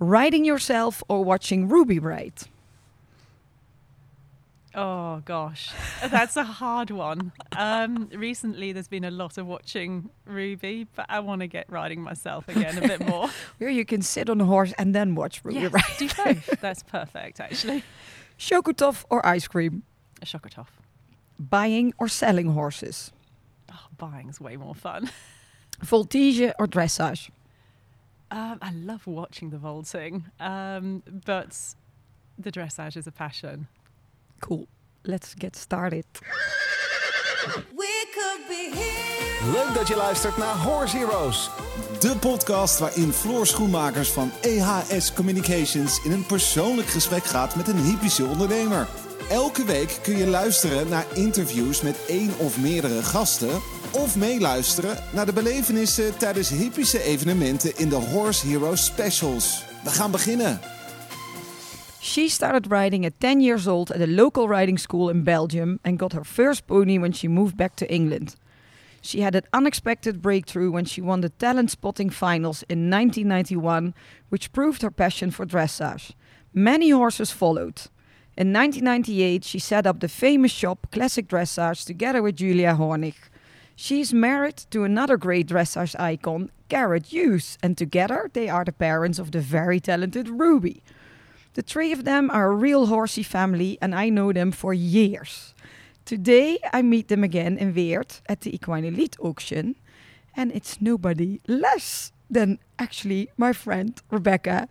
riding yourself or watching Ruby ride? Oh gosh, that's a hard one. Um, recently, there's been a lot of watching Ruby, but I want to get riding myself again a bit more. Where you can sit on a horse and then watch Ruby yes, ride. do both. That's perfect, actually. Chokotoff or ice cream? A Chokotoff. Buying or selling horses? Oh, buying's way more fun. Voltige or dressage? Um, I love watching the vaulting, um, but the dressage is a passion. Cool. Let's get started. We could be here. Leuk dat je luistert naar Horse Heroes. De podcast waarin Floor Schoenmakers van EHS Communications in een persoonlijk gesprek gaat met een hypische ondernemer. Elke week kun je luisteren naar interviews met één of meerdere gasten. Of meeluisteren naar de belevenissen tijdens hypische evenementen in de Horse Heroes Specials. We gaan beginnen. She started riding at 10 years old at a local riding school in Belgium and got her first pony when she moved back to England. She had an unexpected breakthrough when she won the talent spotting finals in 1991, which proved her passion for dressage. Many horses followed. In 1998, she set up the famous shop Classic Dressage together with Julia Hornig. She's married to another great dressage icon, Gareth Hughes, and together they are the parents of the very talented Ruby. The three of them are a real horsey family, and I know them for years. Today, I meet them again in Weert at the Equine Elite auction, and it's nobody less than actually my friend Rebecca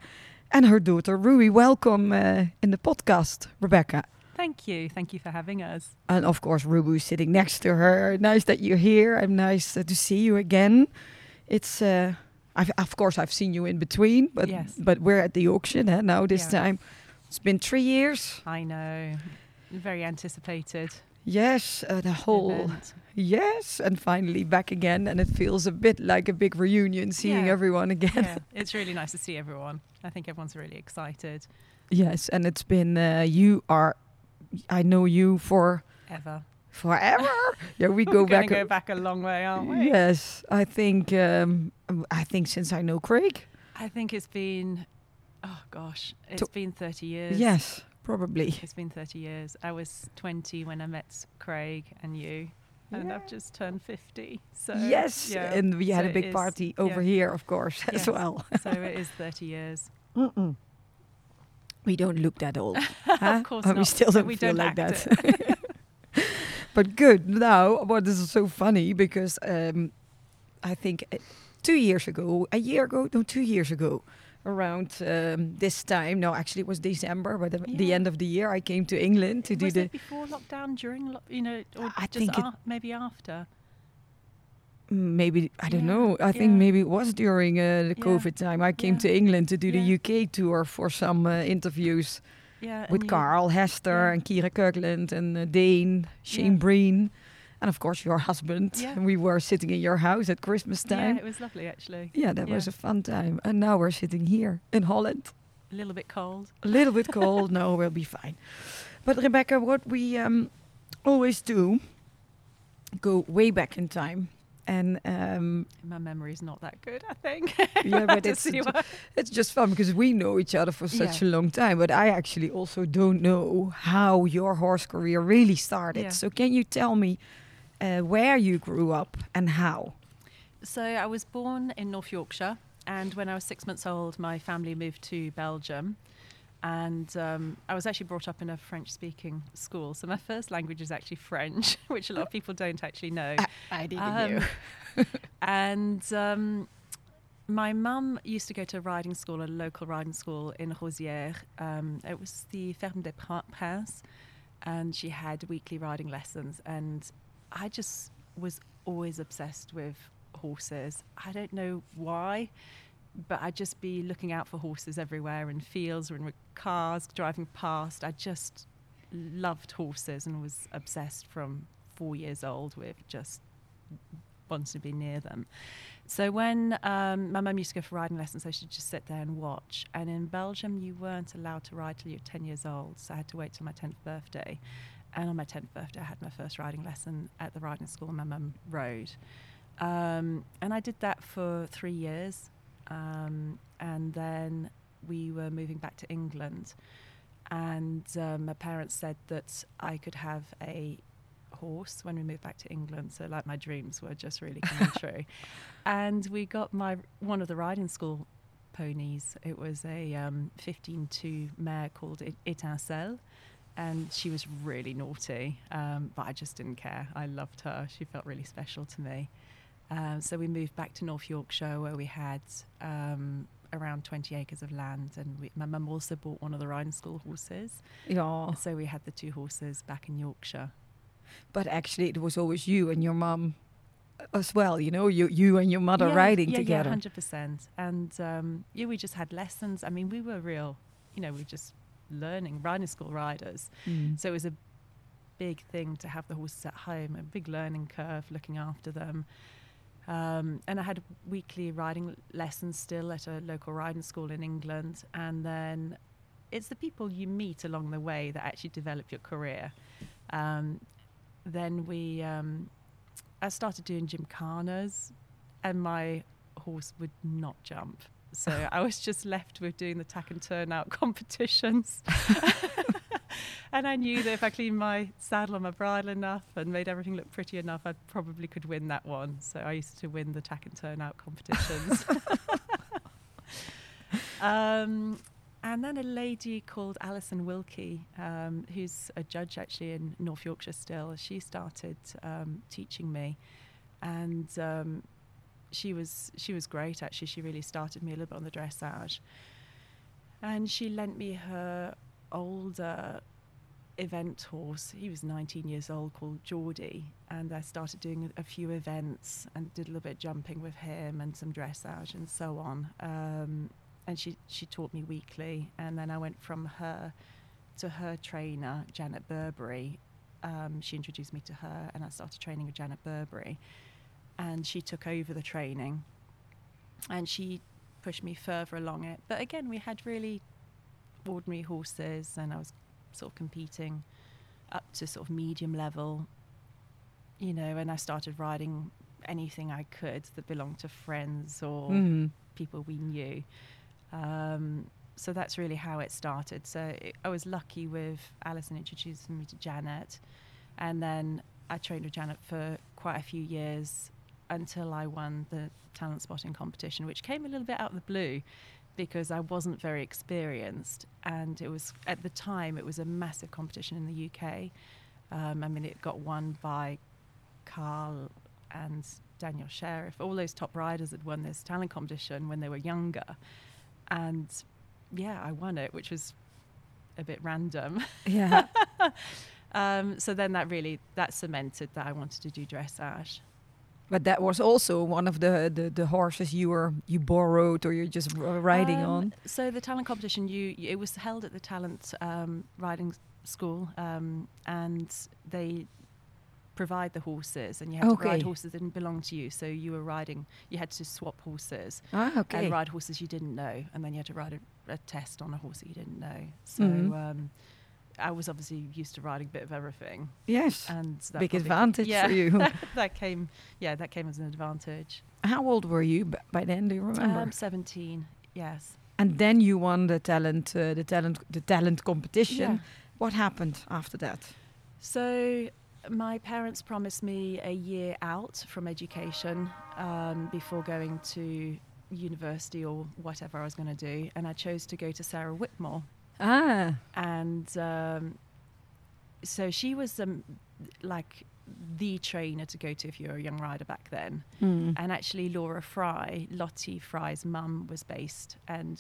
and her daughter Ruby. Welcome uh, in the podcast, Rebecca. Thank you. Thank you for having us. And of course, Ruby is sitting next to her. Nice that you're here. I'm nice uh, to see you again. It's, uh, I've, of course, I've seen you in between, but Yes. but we're at the auction eh, now this Yeah. time. It's been three years. I know. Very anticipated Yes, uh, the whole event. yes, and finally back again, and it feels a bit like a big reunion, seeing Yeah. everyone again. yeah, it's really nice to see everyone. I think everyone's really excited. Yes, and it's been uh, you are, I know you for Ever. forever. yeah, we go back. go back a long way, aren't we? Yes, I think um, I think since I know Craig. I think it's been, oh gosh, it's To- been 30 years. Yes, probably. It's been 30 years. I was 20 when I met Craig and you, and I've just turned 50. So yes, yeah, and we had so a it big is- party over yeah. here, of course, as well. so it is 30 years. Mm-mm. We don't look that old. huh? Of course And we still don't we feel don't like that. but good. Now, what is so funny because um, I think uh, two years ago, a year ago, no, two years ago, around um, this time. No, actually, it was December, but the, the end of the year, I came to England to do was the. it before lockdown, during, lo- you know, or I just maybe after? Mm, Maybe I don't Yeah, know. I think maybe it was during uh, the Yeah, COVID time. I came yeah, to England to do the. UK tour for some uh, interviews Yeah. with Carl Hester yeah. and Kyra Kyrklund and uh, Dane, Shane Yeah. Breen, and of course your husband. Yeah. We were sitting in your house at Christmas time. Yeah, it was lovely actually. Yeah, that was a fun time. And now we're sitting here in Holland. A little bit cold. A little bit cold. no, we'll be fine. But Rebecca, what we um, always do, go way back in time. And um, My memory's not that good, I think. yeah, but it's, it's just fun because we know each other for such a long time. But I actually also don't know how your horse career really started. Yeah. So can you tell me uh, where you grew up and how? So I was born in North Yorkshire, and when I was six months old, my family moved to Belgium. And um, I was actually brought up in a French-speaking school, so my first language is actually French, which a lot of people don't actually know. I didn't Um, and um, my mum used to go to a riding school, a local riding school in Rosières. Um, it was the Ferme des Princes, and she had weekly riding lessons. And I just was always obsessed with horses. I don't know why, but I'd just be looking out for horses everywhere in fields or in cars driving past. I just loved horses and was obsessed from four years old with just wanted to be near them. So when um, my mum used to go for riding lessons, I should just sit there and watch. And in Belgium, you weren't allowed to ride till you were 10 years old. So I had to wait till my 10th birthday. And on my 10th birthday, I had my first riding lesson at the riding school my mum rode. Um, and I did that for three years. Um, and then we were moving back to England, and um, my parents said that I could have a horse when we moved back to England. So like my dreams were just really coming true, and we got my one of the riding school ponies. It was a um, 15-2 mare called Etincelle. And she was really naughty, um, but I just didn't care. I loved her. She felt really special to me. Um, so we moved back to North Yorkshire where we had um, around 20 acres of land. And we, my mum also bought one of the riding school horses. Yeah. So we had the two horses back in Yorkshire. But actually, it was always you and your mum as well. You know, you you and your mother riding yeah, together. Yeah, 100%. And um, yeah, we just had lessons. I mean, we were real, you know, we just learning, riding school riders. Mm. So it was a big thing to have the horses at home, a big learning curve, looking after them. Um, and I had weekly riding lessons still at a local riding school in England. And then it's the people you meet along the way that actually develop your career. Um, then we, um, I started doing gymkhanas, and my horse would not jump. So I was just left with doing the tack and turn out competitions. and I knew that if I cleaned my saddle and my bridle enough and made everything look pretty enough, I probably could win that one. So I used to win the tack and turn out competitions. um, and then a lady called Alison Wilkie, um, who's a judge actually in North Yorkshire still, she started um, teaching me. And um, she was she was great actually. She really started me a little bit on the dressage. And she lent me her older event horse. He was 19 years old, called Geordie, and I started doing a few events and did a little bit of jumping with him and some dressage and so on. Um, and she she taught me weekly, and then I went from her to her trainer, Janet Burberry. Um, she introduced me to her, and I started training with Janet Burberry, and she took over the training, and she pushed me further along it. But again, we had really ordinary horses, and I was sort of competing up to sort of medium level, you know, and I started riding anything I could that belonged to friends or Mm. people we knew. Um, so that's really how it started. So it, I was lucky with Alison introducing me to Janet, and then I trained with Janet for quite a few years until I won the talent spotting competition, which came a little bit out of the blue because I wasn't very experienced, and it was at the time it was a massive competition in the UK. Um, I mean, it got won by Carl and Daniel Sheriff. All those top riders had won this talent competition when they were younger, and yeah, I won it, which was a bit random. Yeah. Um, so then that really that cemented that I wanted to do dressage. But that was also one of the, the, the horses you were you borrowed or you're just riding Um, on. So the talent competition, you it was held at the talent um, riding school, um, and they provide the horses, and you had to ride horses that didn't belong to you. So you were riding, you had to swap horses Ah, okay. and ride horses you didn't know, and then you had to ride a, a test on a horse that you didn't know. So. Mhm. I was obviously used to riding a bit of everything, Yes. and that Big advantage yeah, for you. that came, yeah, that came as an advantage. How old were you b- by then? Do you remember? Um, Seventeen, yes. and then you won the talent, uh, the talent, the talent competition. Yeah. What happened after that? So, my parents promised me a year out from education um, before going to university or whatever I was going to do, and I chose to go to Sarah Whitmore. Ah, And um, so she was um, like the trainer to go to if you were a young rider back then. hmm. And actually, Laura Fry, Lottie Fry's mum, was based and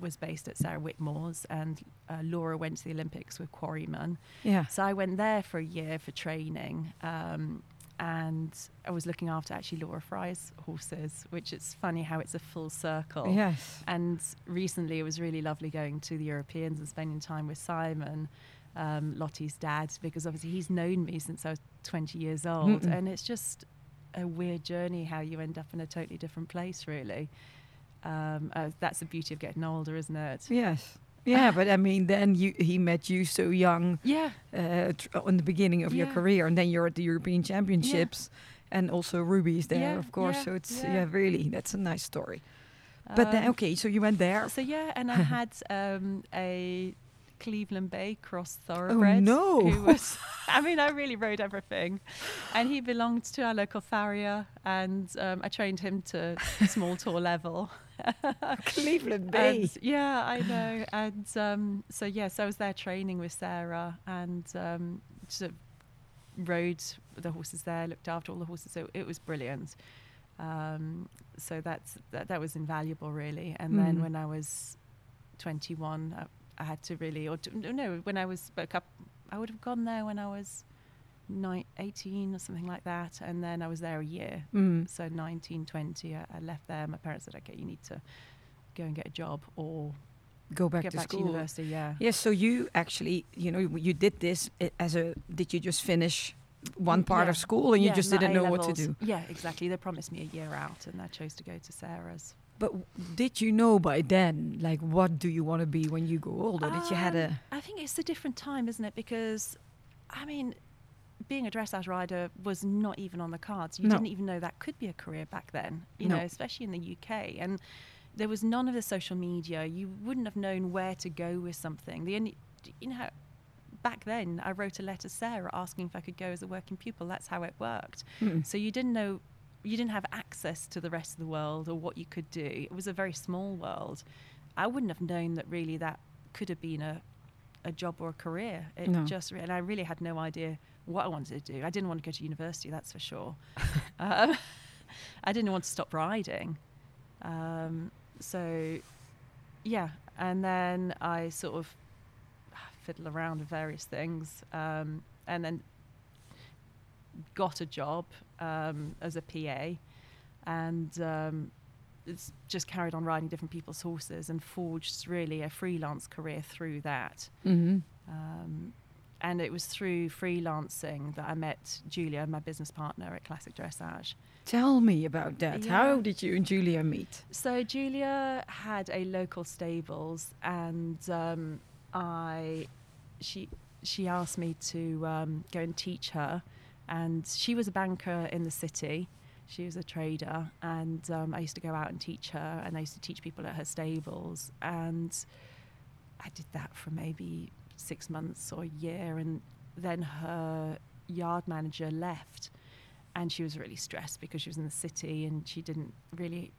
was based at Sarah Whitmore's, and uh, Laura went to the Olympics with Quarryman. yeah. So I went there for a year for training, um, and I was looking after actually Laura Fry's horses, which it's funny how it's a full circle. Yes. And recently, it was really lovely going to the Europeans and spending time with Simon, um, Lottie's dad, because obviously he's known me since I was 20 years old. Mm-mm. And it's just a weird journey how you end up in a totally different place, really. Um, uh, that's the beauty of getting older, isn't it? Yes. Yeah, but I mean, then you he met you so young Yeah. uh, tr- in the beginning of your career, and then you're at the European Championships, and also Ruby's there, Yeah, of course. yeah, so it's yeah. yeah. really that's a nice story. But then, Um, okay, so you went there. So yeah, and I had um, a Cleveland Bay cross thoroughbred. Oh no. Who was? I mean, I really rode everything, and he belonged to our local farrier, and um, I trained him to small tour level. Cleveland And, yeah, I know. And um, so yes, I was there training with Sarah, and um, sort of rode the horses there, looked after all the horses. So it was brilliant. Um, so that's that, that was invaluable, really. And Mhm. then when I was 21, I, I had to really, or t- no, when I was a couple, I would have gone there when I was nine, 18 or something like that. And then I was there a year. Mm. So 19, 20, I, I left there. My parents said, okay, you need to go and get a job or Go back to back school. to university. Yeah. Yes, so you actually, you know, you did this as a. Did you just finish one part Yeah. of school and you Yeah, just didn't know what to do? Yeah, exactly. They promised me a year out, and I chose to go to Sarah's. But w- did you know by then, like, what do you want to be when you go older? Did you had Um, a? I think it's a different time, isn't it? Because, I mean, being a dressage rider was not even on the cards. You No. didn't even know that could be a career back then. You No. know, especially in the UK, and there was none of the social media. You wouldn't have known where to go with something. The only, you know. Back then, I wrote a letter to Sarah asking if I could go as a working pupil. That's how it worked. Mm. So you didn't know, you didn't have access to the rest of the world or what you could do. It was a very small world. I wouldn't have known that really that could have been a, a job or a career. It No. just, and I really had no idea what I wanted to do. I didn't want to go to university, that's for sure. um, I didn't want to stop riding. Um, so, yeah, and then I sort of fiddle around with various things, um, and then got a job um, as a PA, and um, it's just carried on riding different people's horses and forged really a freelance career through that. hmm Um, and it was through freelancing that I met Julia, my business partner at Classic Dressage. Tell me about that. How did you and Julia meet? So Julia had a local stables, and um, I, she, she asked me to um, go and teach her, and she was a banker in the city. She was a trader, and um, I used to go out and teach her, and I used to teach people at her stables, and I did that for maybe six months or a year, and then her yard manager left, and she was really stressed because she was in the city and she didn't really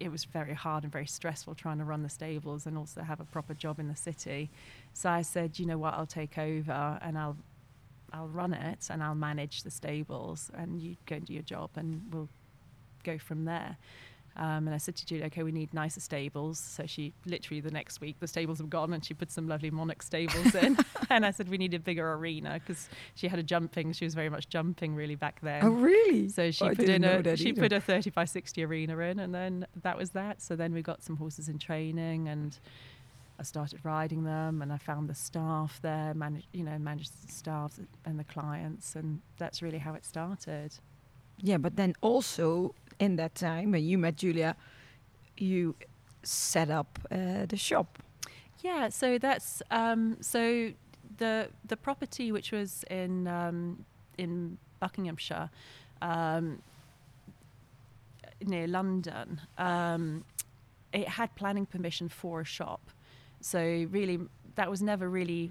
it was very hard and very stressful trying to run the stables and also have a proper job in the city. So I said, you know what, I'll take over and I'll I'll run it and I'll manage the stables and you go and do your job and we'll go from there. Um, and I said to Julie, okay, we need nicer stables. So she literally the next week, the stables have gone and she put some lovely Monarch stables in. and I said, we need a bigger arena because she had a jumping, she was very much jumping really back then. oh, really? So she I put in a she either. put a 30 by 60 arena in, and then that was that. So then we got some horses in training, and I started riding them, and I found the staff there, managed you know managed the staff and the clients, and that's really how it started. Yeah, but then also in that time when you met Julia, you set up uh, the shop. Yeah, so that's um, so the the property which was in um, in Buckinghamshire, um, near London, um, it had planning permission for a shop. So really, that was never really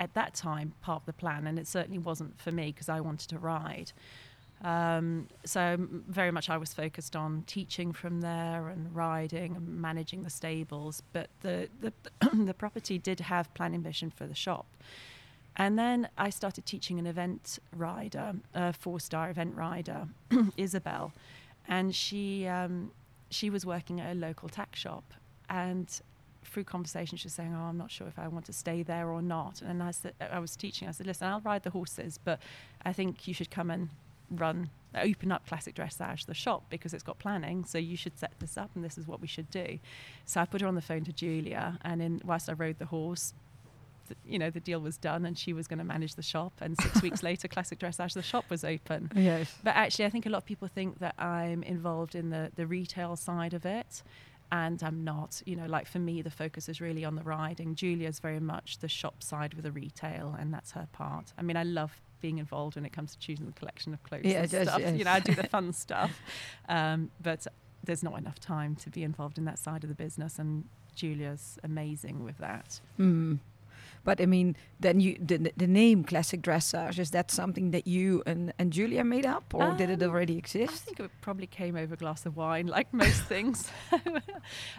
at that time part of the plan, and it certainly wasn't for me because I wanted to ride. Um, so very much I was focused on teaching from there and riding and managing the stables. But the the, the property did have planning permission for the shop. And then I started teaching an event rider, a four-star event rider, Isabel, and she um, she was working at a local tack shop, and through conversation she was saying, "Oh, I'm not sure if I want to stay there or not." And I said, I was teaching. I said, "Listen, I'll ride the horses, but I think you should come and run, open up Classic Dressage, the shop, because it's got planning. So you should set this up, and this is what we should do." So I put her on the phone to Julia, and in whilst I rode the horse, th- you know, the deal was done, and she was going to manage the shop. And six weeks later, Classic Dressage, the shop was open. Yes. But actually, I think a lot of people think that I'm involved in the, the retail side of it, and I'm not. You know, like for me, the focus is really on the riding. Julia's very much the shop side with the retail, and that's her part. I mean, I love being involved when it comes to choosing the collection of clothes Yeah, and yes, stuff. yes. You know, I do the fun stuff, um, but there's not enough time to be involved in that side of the business. And Julia's amazing with that. Mm. But I mean, then you the, the name classic dressage is that something that you and, and Julia made up, or did it already exist? I think it probably came over a glass of wine, like most things.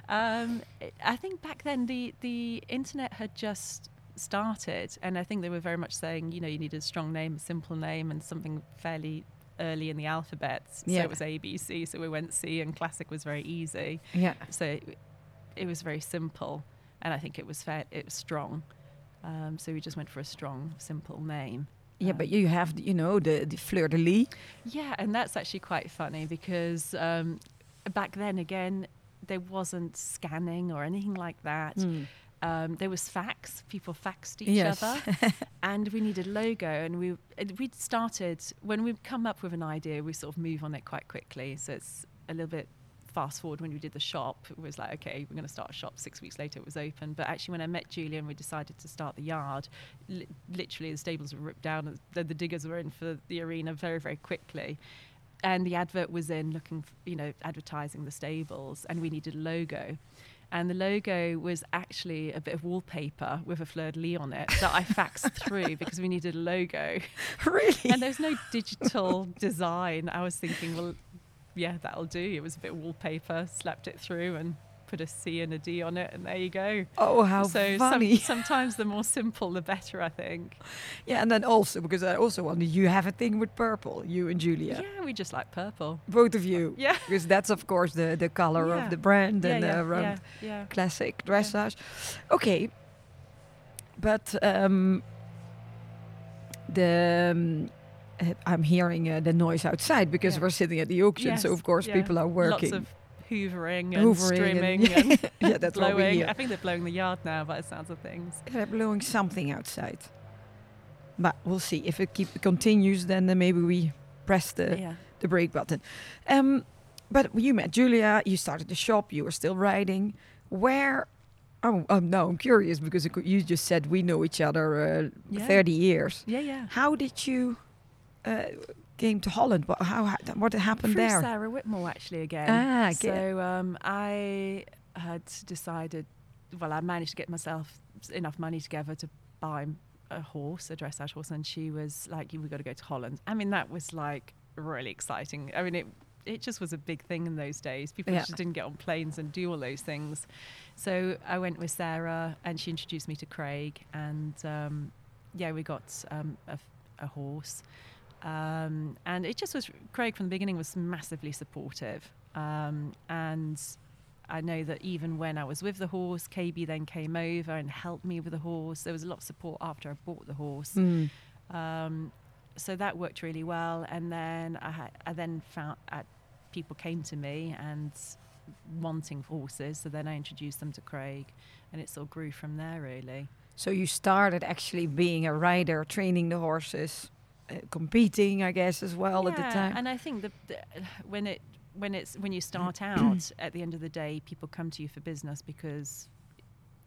um, I- I think back then the the internet had just started, and I think they were very much saying, you know, you needed a strong name, a simple name, and something fairly early in the alphabet. So it was A, B, C. So we went C, and classic was very easy. Yeah. So it, it was very simple, and I think it was fair. It was strong. Um, so we just went for a strong, simple name. Yeah, Um, but you have, you know, the, the fleur de lis. Yeah, and that's actually quite funny because um, back then, again, there wasn't scanning or anything like that. Mm. Um, there was fax. People faxed each Yes. other, and we needed logo. And we we started when we come up with an idea, we sort of move on it quite quickly. So it's a little bit fast forward when we did the shop. It was like, okay, we're going to start a shop. Six weeks later, it was open. But actually, when I met Julia and we decided to start the yard, li- literally the stables were ripped down. and The, the diggers were in for the arena very very quickly. And the advert was in looking, f- you know, advertising the stables, and we needed a logo. And the logo was actually a bit of wallpaper with a fleur de lis on it that I faxed through because we needed a logo. really? And there's no digital design. I was thinking, well, yeah, that'll do. It was a bit of wallpaper, slapped it through, and put a C and a D on it, and there you go. oh, how so funny. Some, sometimes the more simple, the better, I think. yeah, and then also, because I also wonder, you have a thing with purple, you and Julia. Yeah, we just like purple. Both of you. Yeah. Because that's, of course, the, the color Yeah. of the brand Yeah, and yeah, uh, around yeah, yeah. classic dressage. Okay, but um, the um, I'm hearing uh, the noise outside because Yeah. we're sitting at the auction, so of course people are working. Lots of hoovering and Hoovering and- and, yeah, that's what we blowing. hear. I think they're blowing the yard now by the sounds of things. They're blowing something outside, but we'll see if it keep continues. Then uh, maybe we press the yeah. the break button. Um, but you met Julia. You started the shop. You were still riding. Where? Oh, oh no! I'm curious because you just said we know each other uh, Yeah. 30 years. Yeah, yeah. How did you uh, came to Holland? What, how ha- what happened Through there? Sarah Whitmore, actually, again. Ah. So um, I had decided, well, I managed to get myself enough money together to buy a horse, a dressage horse, and she was like, "We've got to go to Holland." I mean, that was like really exciting. I mean, it it just was a big thing in those days. People Yeah. just didn't get on planes and do all those things. So I went with Sarah, and she introduced me to Craig, and um, yeah, we got um, a, a horse. Um, and it just was Craig from the beginning was massively supportive. Um, and I know that even when I was with the horse, KB then came over and helped me with the horse. There was a lot of support after I bought the horse. Mm. Um, so that worked really well. And then I, ha- I then found uh, people came to me and wanting horses. So then I introduced them to Craig, and it sort of grew from there really. So you started actually being a rider, training the horses, competing, I guess, as well at the Yeah, time. And I think that the, when it when it's when you start out, at the end of the day, people come to you for business because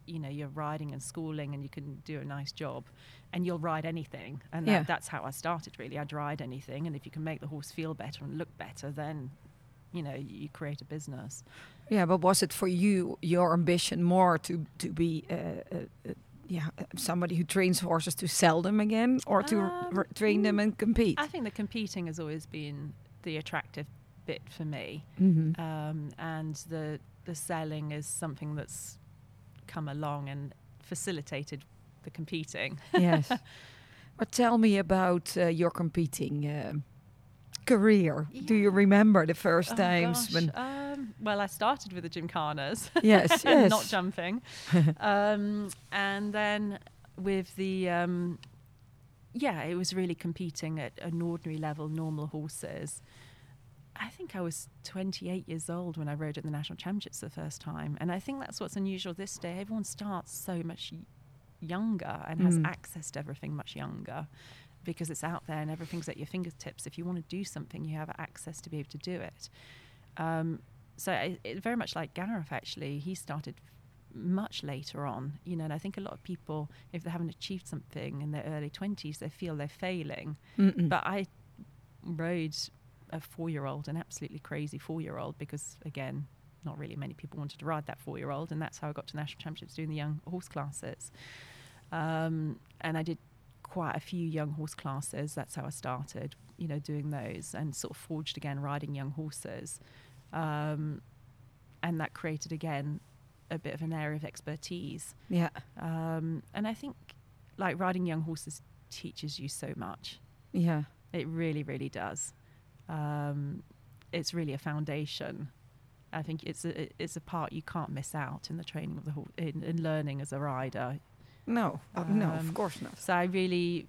you know you're riding and schooling and you can do a nice job, and you'll ride anything. And that, Yeah. that's how I started. Really, I'd ride anything, and if you can make the horse feel better and look better, then you know you create a business. Yeah, but was it for you your ambition more to to be uh, uh, uh, yeah uh, somebody who trains horses to sell them again, or to Um, r- train them and compete? I think the competing has always been the attractive bit for me. Mhm. um, and the the selling is something that's come along and facilitated the competing. yes. But tell me about uh, your competing um career. Do you remember the first Oh, times gosh, when? um, well, I started with the gymkhanas, Yes, yes. not jumping, um, and then with the um, yeah, it was really competing at an ordinary level, normal horses. I think I was 28 years old when I rode at the national championships the first time, and I think that's what's unusual this day. Everyone starts so much younger and has Mm. access to everything much younger because it's out there and everything's at your fingertips. If you want to do something, you have access to be able to do it. Um, so it, it, very much like Gareth, actually, he started much later on, you know, and I think a lot of people, if they haven't achieved something in their early 20s, they feel they're failing. Mm-mm. But I rode a four-year-old, an absolutely crazy four-year-old, because again, not really many people wanted to ride that four-year-old, and that's how I got to national championships doing the young horse classes. Um, and I did quite a few young horse classes. That's how I started, you know, doing those and sort of forged again riding young horses. Um, and that created again a bit of an area of expertise. Yeah. Um, and I think like riding young horses teaches you so much. Yeah. It really, really does. Um, it's really a foundation. I think it's a it's a part you can't miss out in the training of the horse in, in learning as a rider. No. uh, no, of Um, course not. So I really,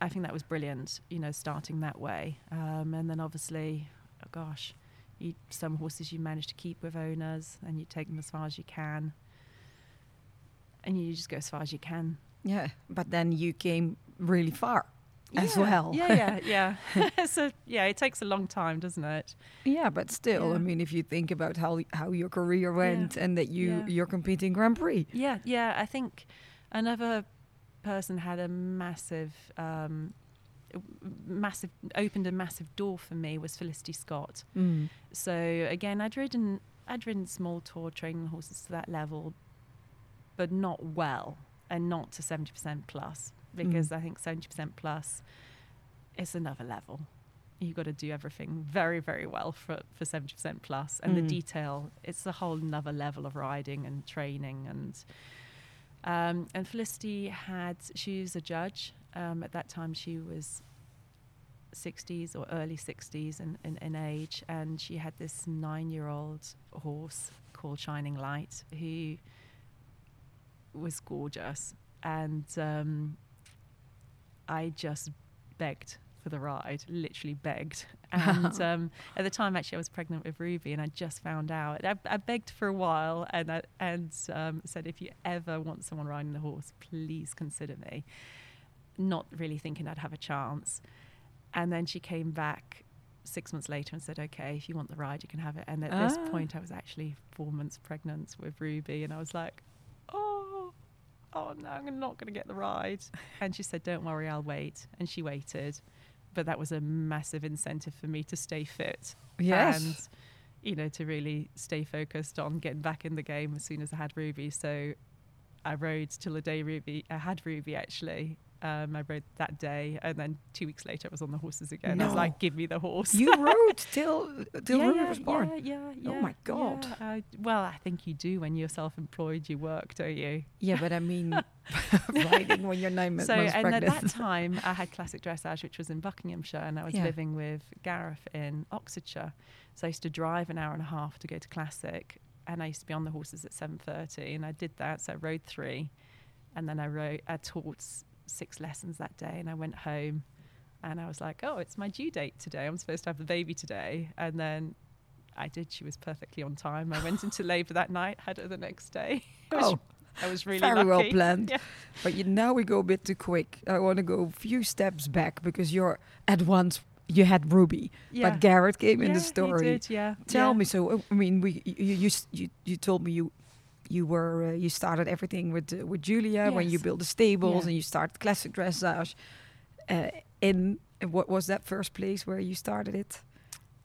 I think that was brilliant. You know, starting that way, um, and then obviously, oh gosh, you, some horses you manage to keep with owners, and you take them as far as you can, and you just go as far as you can. Yeah. But then you came really far as well. Yeah, yeah, yeah. so yeah, it takes a long time, doesn't it? Yeah, but still, I mean, if you think about how how your career went and that you Yeah. you're competing Grand Prix. Yeah, yeah. I think another person had a massive, um, massive opened a massive door for me was Felicity Scott. Mm. So again, I'd ridden I'd ridden small tour training horses to that level, but not well and not to seventy percent plus because I think seventy percent plus is another level. You've got to do everything very, very well for for seventy percent plus, and the Mm. detail. It's a whole another level of riding and training and. Um, and Felicity had, she was a judge. Um, at that time, she was 60s or early 60s in, in, in age, and she had this nine year old horse called Shining Light who was gorgeous. And um, I just begged for the ride, literally begged. And um, at the time, actually, I was pregnant with Ruby, and I just found out. I, I begged for a while, and I, and um, said, if you ever want someone riding the horse, please consider me. Not really thinking I'd have a chance. And then she came back six months later and said, "Okay, if you want the ride, you can have it." And at this Ah. point, I was actually four months pregnant with Ruby, and I was like, "Oh, oh no, I'm not going to get the ride." And she said, "Don't worry, I'll wait." And she waited, but that was a massive incentive for me to stay fit Yes. and you know to really stay focused on getting back in the game as soon as I had Ruby. So I rode till the day Ruby I had Ruby actually. Um, I rode that day, and then two weeks later, I was on the horses again. I was like, "Give me the horse." you rode till till yeah, Ruby yeah, was born. Yeah, yeah, yeah. Oh my God. yeah. Uh, well, I think you do when you're self-employed. You work, don't you? Yeah, but I mean, riding when you're nine months so, and at that time, I had classic dressage, which was in Buckinghamshire, and I was Yeah. living with Gareth in Oxfordshire. So I used to drive an hour and a half to go to classic, and I used to be on the horses at seven thirty, and I did that. So I rode three, and then I rode. I taught six lessons that day, and I went home, and I was like, "Oh, it's my due date today. I'm supposed to have the baby today," and then. I did. She was perfectly on time. I went into labour that night, had her the next day. Oh, I was really very well planned. Yeah. But you, now we go a bit too quick. I want to go a few steps back because you're at once you had Ruby, Yeah. but Gareth came in Yeah, the he story. did, yeah. Tell me. So uh, I mean, we you you you, you told me you you were uh, you started everything with uh, with Julia when you built the stables Yeah. and you started classic dressage. Uh, in in what was that first place where you started it?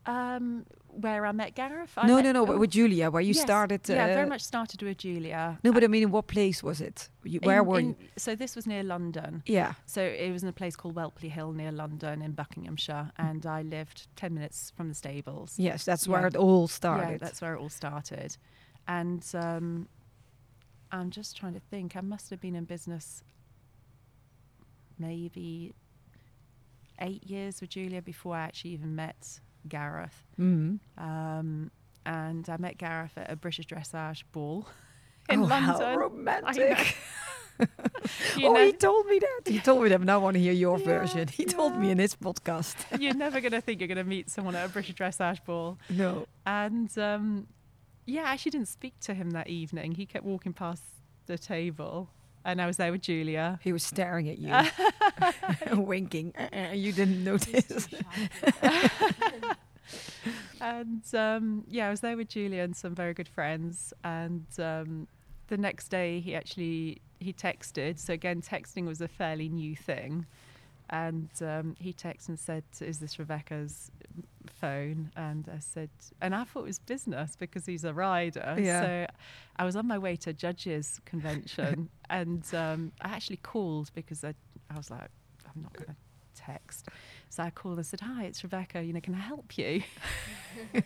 Um, where I met Gareth. I no, met- no, no. but oh, With Julia, where you yes. started. Uh, yeah, very much started with Julia. No, but I mean, in what place was it? You, where In- were in- you? So this was near London. Yeah. So it was in a place called Whelpley Hill near London in Buckinghamshire, and I lived ten minutes from the stables. Yes, that's Yeah. where it all Yeah, started. that's where it all started. And um, I'm just trying to think. I must have been in business maybe eight years with Julia before I actually even met Gareth. mm. Um, and I met Gareth at a British dressage ball in oh, London. how romantic! You oh, know- he told me that. He told me that. Now I want to hear your Yeah, version. He told me in his podcast. You're never going to think you're going to meet someone at a British dressage ball. no. And um, yeah, I actually didn't speak to him that evening. He kept walking past the table, and I was there with Julia. He was staring at you, winking. Uh-uh, you didn't notice. And um, yeah, I was there with Julia and some very good friends. And um, the next day, he actually he texted. So again, texting was a fairly new thing. And um, he texted and said, "Is this Rebecca's phone?" And I said, and I thought it was business because he's a rider. Yeah. So I was on my way to a judges convention, and um, I actually called because I, I was like, I'm not going to text. So I called and said, "Hi, it's Rebecca. You know, can I help you?"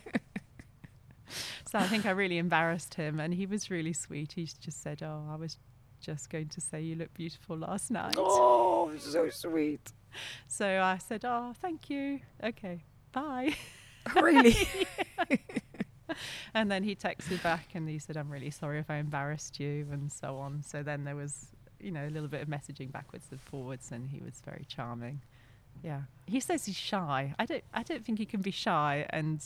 so I think I really embarrassed him, and he was really sweet. He just said, "Oh, I was just going to say you look beautiful last night." Oh, so sweet. So I said, "Oh, thank you. Okay, bye." Oh, really? And then he texted back and he said, "I'm really sorry if I embarrassed you," and so on. So then there was, you know, a little bit of messaging backwards and forwards, and he was very charming. Yeah, he says he's shy. I don't. I don't think he can be shy and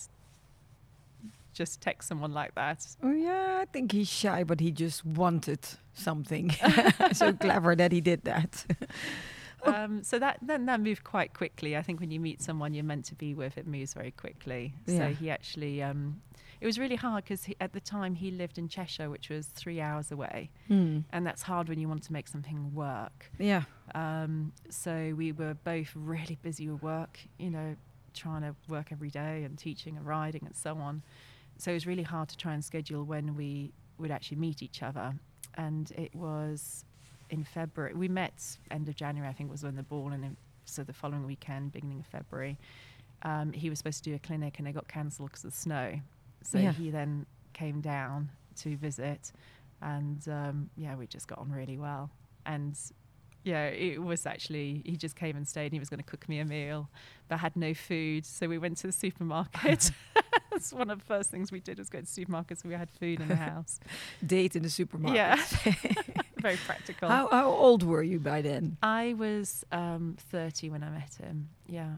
just text someone like that. Oh yeah, I think he's shy, but he just wanted something. so clever that he did that. Um, so that then that moved quite quickly. I think when you meet someone you're meant to be with, it moves very quickly. Yeah. So he actually, um, it was really hard because at the time he lived in Cheshire, which was three hours away, Hmm. and that's hard when you want to make something work. Yeah. Um, so we were both really busy with work, you know, trying to work every day and teaching and riding and so on. So it was really hard to try and schedule when we would actually meet each other. And it was in February. We met end of January, I think was when the ball, and then, so the following weekend, beginning of February, um, he was supposed to do a clinic and it got cancelled because of snow. So Yeah. he then came down to visit, and um, yeah, we just got on really well. And yeah, it was actually he just came and stayed. and He was going to cook me a meal, but I had no food, so we went to the supermarket. That's one of the first things we did was go to supermarkets. so we had food in the house. Date in the supermarket. yeah, very practical. How how old were you by then? I was um, 30 when I met him. Yeah,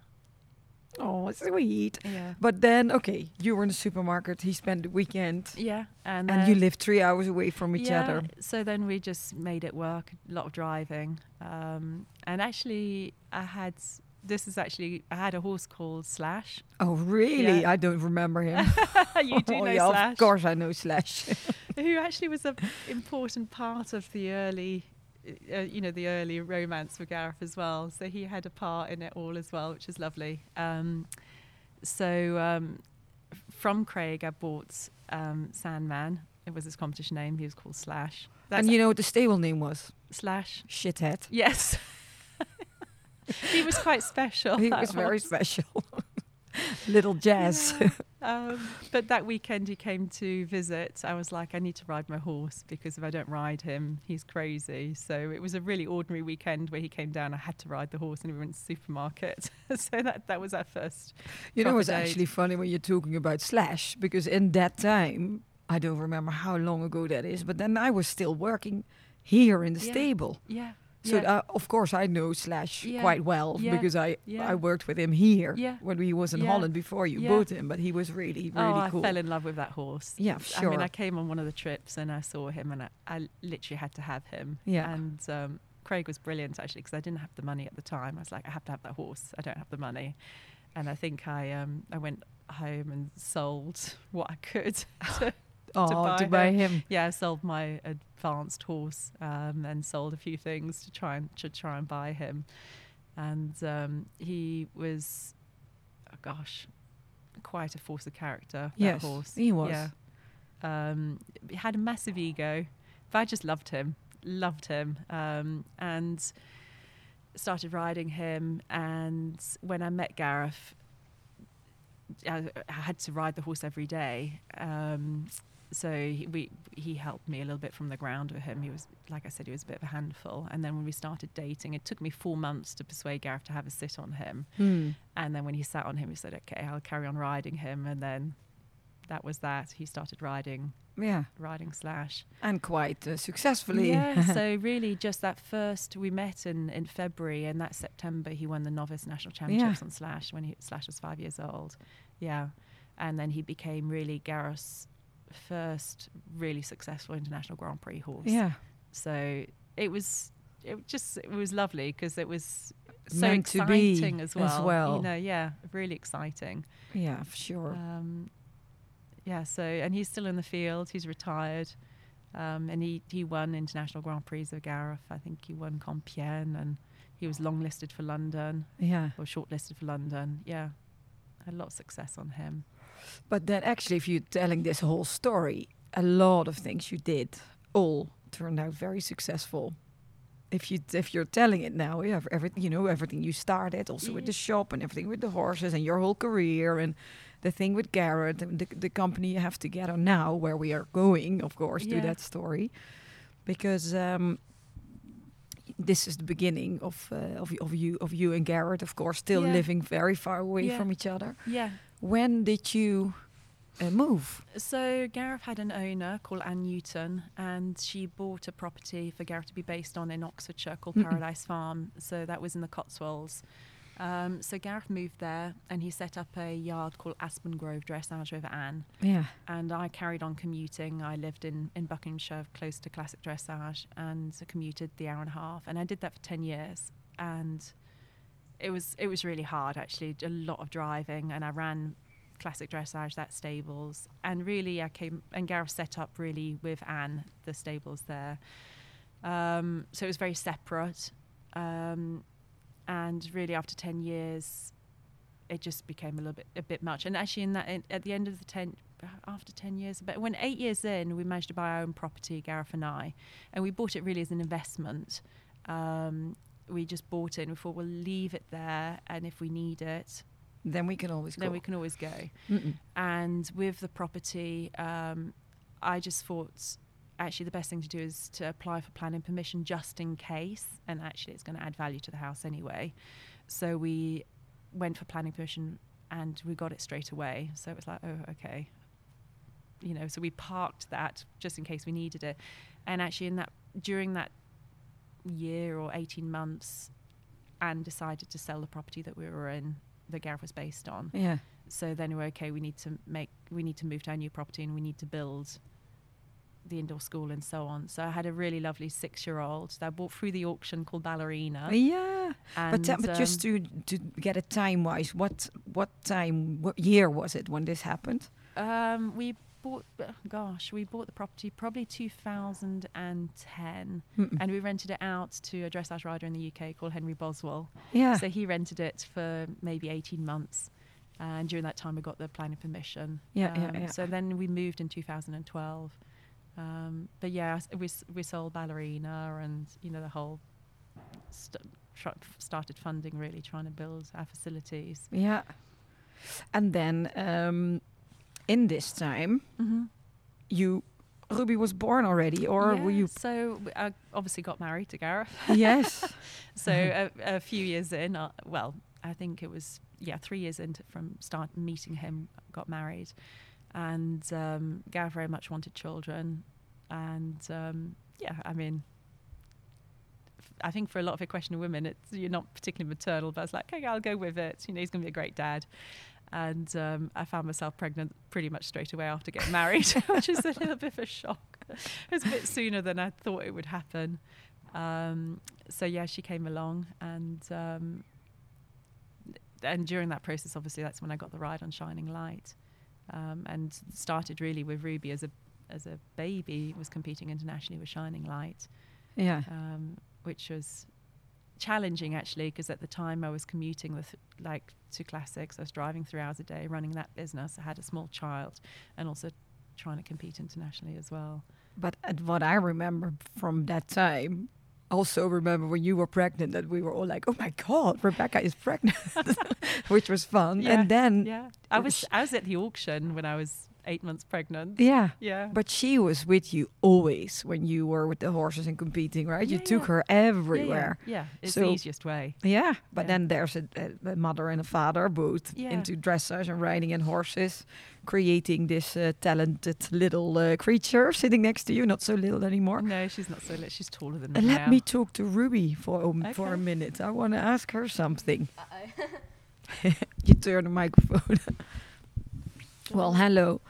Oh, sweet. yeah, But then, okay, you were in the supermarket. He spent the weekend, yeah. And, and you lived three hours away from each yeah, other. So then we just made it work. A lot of driving, um, and actually, I had. This is actually I had a horse called Slash. Oh, really? Yeah. I don't remember him. you do oh, know yeah, Slash. Of course, I know Slash. who actually was an important part of the early, uh, you know, the early romance with Gareth as well. So he had a part in it all as well, which is lovely. Um, so um, from Craig, I bought um, Sandman. It was his competition name. He was called Slash. That's and you know what the stable name was? Slash. Shithead. Yes. he was quite special. he that was very special. Little Jazz. Um, but that weekend he came to visit. I was like, I need to ride my horse because if I don't ride him, he's crazy. So it was a really ordinary weekend where he came down. I had to ride the horse, and we went to the supermarket. so that that was our first. You know, it's date. actually funny when you're talking about Slash because in that time, I don't remember how long ago that is, but then I was still working here in the Yeah. stable. Yeah. So yeah. uh, of course I know Slash Yeah. quite well Yeah. because I. I worked with him here Yeah. when he was in. Holland before you bought him, but he was really really oh, cool. I fell in love with that horse. yeah, sure. I mean, I came on one of the trips and I saw him, and I, I literally had to have him. Yeah. And um, Craig was brilliant actually because I didn't have the money at the time. I was like, I have to have that horse. I don't have the money, and I think I um, I went home and sold what I could. to, oh, buy to buy him. him. yeah, I sold my advanced horse um, and sold a few things to try and to try and buy him, and um, he was, oh gosh, quite a force of character. That Yes, horse. he was. Yeah. Um, he had a massive ego, but I just loved him, loved him, um, and started riding him. And when I met Gareth, I, I had to ride the horse every day. Um, so he, we he helped me a little bit from the ground with him. He was, like I said, he was a bit of a handful. And then when we started dating, it took me four months to persuade Gareth to have a sit on him. Hmm. And then when he sat on him, he said, "Okay, I'll carry on riding him." And then that was that. He started riding, Yeah, riding slash. and quite uh, successfully. Yeah. so really, just that first we met in in February, and that September he won the novice national championships on slash when he, slash was five years old. Yeah, and then he became really Gareth's first really successful international Grand Prix horse. yeah, So it was. It just it was lovely because it was so Meant exciting as as well. well. You know, yeah, really exciting. yeah, for sure. Um, yeah, so and he's still in the field. He's retired, um, and he he won international Grand Prix of Gareth. I think he won Compiègne, and he was longlisted for London Yeah. or shortlisted for London. Yeah, had a lot of success on him. But then, actually, if you're telling this whole story, a lot of things you did all turned out very successful. If you if you're telling it now, you have everything you know, everything you started, also with the shop and everything with the horses and your whole career and the thing with Gareth and the, the company you have together now, where we are going, of course, to that story, because um, this is the beginning of uh, of, of you of you and Gareth, of course, still Yeah. living very far away Yeah. from each other. Yeah. When did you uh, move? So Gareth had an owner called Anne Newton, and she bought a property for Gareth to be based on in Oxfordshire called Mm-mm. Paradise Farm. So that was in the Cotswolds. Um, so Gareth moved there, and he set up a yard called Aspen Grove Dressage over Anne. Yeah. And I carried on commuting. I lived in, in Buckinghamshire, close to classic dressage, and commuted the hour and a half. And I did that for ten years, and it was it was really hard actually. A lot of driving, and I ran classic dressage that stables, and really I came and Gareth set up really with Anne the stables there. Um, so it was very separate, um, and really after ten years, it just became a little bit a bit much. And actually, in that in, at the end of the ten after 10 years but when eight years in we managed to buy our own property gareth and i and we bought it really as an investment um, we just bought it and we thought we'll leave it there and if we need it Then we can always go. then we can always go. Mm-mm. and with the property um, i just thought actually the best thing to do is to apply for planning permission just in case and actually it's going to add value to the house anyway. So we went for planning permission and we got it straight away. So it was like oh okay. You know so we parked that just in case we needed it. And actually in that during that year or 18 months and decided to sell the property that we were in that Gareth was based on Yeah. so then we're okay we need to make we need to move to our new property and we need to build the indoor school and so on so i had a really lovely six year old that i bought through the auction called ballerina Yeah. but uh, but just to to get it time wise, what what time what year was it when this happened? um, we bought gosh we bought the property probably 2010 Mm-mm. and we rented it out to a dressage rider in the uk called henry boswell yeah. so he rented it for maybe 18 months and during that time we got the planning permission Yeah, yeah, Um, yeah. so then we moved in 2012 um, but yeah we, we sold ballerina and you know the whole st- tr- started funding really trying to build our facilities yeah. And then um, in this time, mm-hmm. you Ruby was born already, or were you? so I obviously got married to Gareth yes. so a, a few years in uh, well i think it was yeah three years into from start meeting him got married and um, Gareth very much wanted children and um, yeah i mean f- I think for a lot of equestrian women, it's you're not particularly maternal, but I was like, okay, I'll go with it. You know, he's going to be a great dad. And um, I found myself pregnant pretty much straight away after getting married, which is a little bit of a shock. It was a bit sooner than I thought it would happen. Um, so yeah, she came along, and um, and during that process, obviously, that's when I got the ride on Shining Light, um, and started really with Ruby as a as a baby. Was competing internationally with Shining Light, Yeah. um, which was challenging actually because at the time I was commuting with like to classics. I was driving three hours a day, running that business. I had a small child, and also trying to compete internationally as well. But at what I remember from that time, also remember when you were pregnant that we were all like, "Oh my God, Rebecca is pregnant," which was fun. Yeah, And then, Yeah, I was- I was at the auction when I was eight months pregnant. yeah. Yeah, But she was with you always when you were with the horses and competing, right? you Yeah, took yeah. her Yeah, yeah, everywhere. Yeah, it's So- the easiest way. Yeah, but Yeah. then there's a, a, a mother and a father both Yeah. into dressage and riding and horses, creating this uh, talented little uh, creature sitting next to you. Not so little anymore. No, she's not so little. She's taller than Uh, me let now. me talk to Ruby for um, for a minute. I want to ask her something. you turn the microphone. well, hello.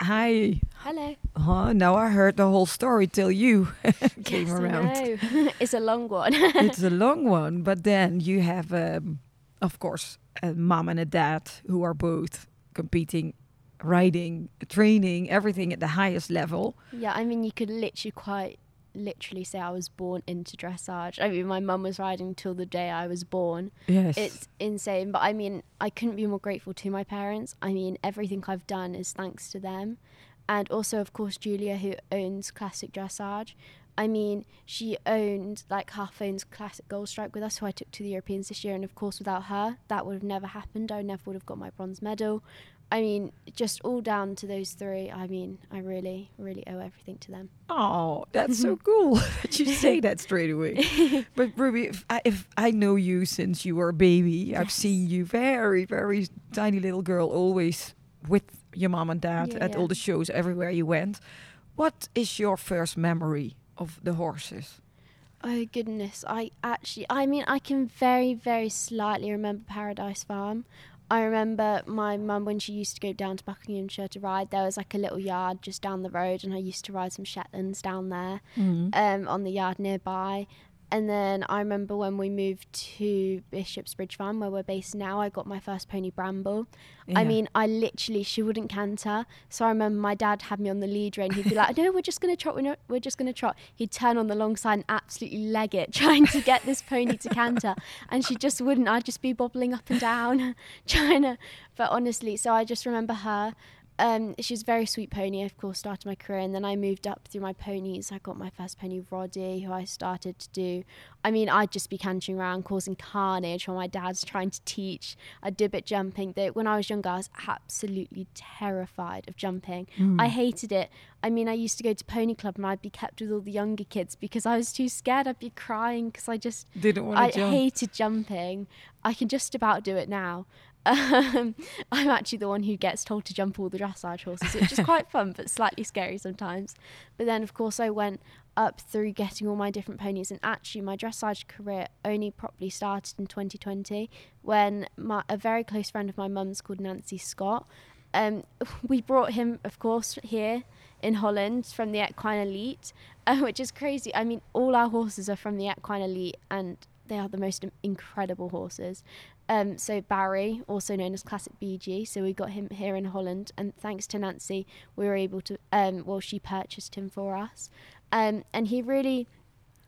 Hi. Hello. Oh, now I heard the whole story till you came yes, I around. know. it's a long one. it's a long one, but then you have, um, of course, a mom and a dad who are both competing, riding, training, everything at the highest level. yeah, I mean, you could literally quite literally say I was born into dressage. I mean, my mum was riding till the day I was born. Yes. It's insane. But I mean, I couldn't be more grateful to my parents. I mean, everything I've done is thanks to them. And also, of course, Julia, who owns Classic Dressage. I mean, she owned, like, half owns Classic Gold Strike with us, who I took to the Europeans this year. And of course, without her, that would have never happened. I never would have got my bronze medal. I mean, just all down to those three. I mean, I really, really owe everything to them. Oh, that's so cool that you say that straight away. but Ruby, if I, if I know you since you were a baby, I've seen you very, very tiny little girl, always with your mom and dad Yeah, at yeah. all the shows everywhere you went. What is your first memory of the horses? Oh goodness, I actually I mean I can very very slightly remember Paradise Farm. I remember my mum when she used to go down to Buckinghamshire to ride. There was like a little yard just down the road, and I used to ride some Shetlands down there um, on the yard nearby. And then I remember when we moved to Bishop's Bridge Farm, where we're based now, I got my first pony Bramble. I mean, I literally, she wouldn't canter. So I remember my dad had me on the lead rein. He'd be like, no, we're just going to trot. We're, not, we're just going to trot. He'd turn on the long side and absolutely leg it, trying to get this pony to canter. And she just wouldn't. I'd just be bobbling up and down, trying to. But honestly, so I just remember her. Um, was a very sweet pony. I, of course, started my career, and then I moved up through my ponies. I got my first pony, Roddy, who I started to do. I mean, I'd just be cantering around, causing carnage while my dad's trying to teach. I'd do a bit jumping. Though when I was younger, I was absolutely terrified of jumping. I hated it. I mean, I used to go to pony club, and I'd be kept with all the younger kids because I was too scared. I'd be crying because I just Didn't want I to jump. hated jumping. I can just about do it now. Um, I'm actually the one who gets told to jump all the dressage horses, which is quite fun but slightly scary sometimes. But then, of course, I went up through getting all my different ponies, and actually, my dressage career only properly started in 2020 when my, a very close friend of my mum's called Nancy Scott. Um, we brought him, of course, here in Holland from the Equine Elite, uh, which is crazy. I mean, all our horses are from the Equine Elite, and they are the most incredible horses. Um, so Barry, also known as Classic BG, so we got him here in Holland, and thanks to Nancy, we were able to. Um, well, she purchased him for us, um, and he really,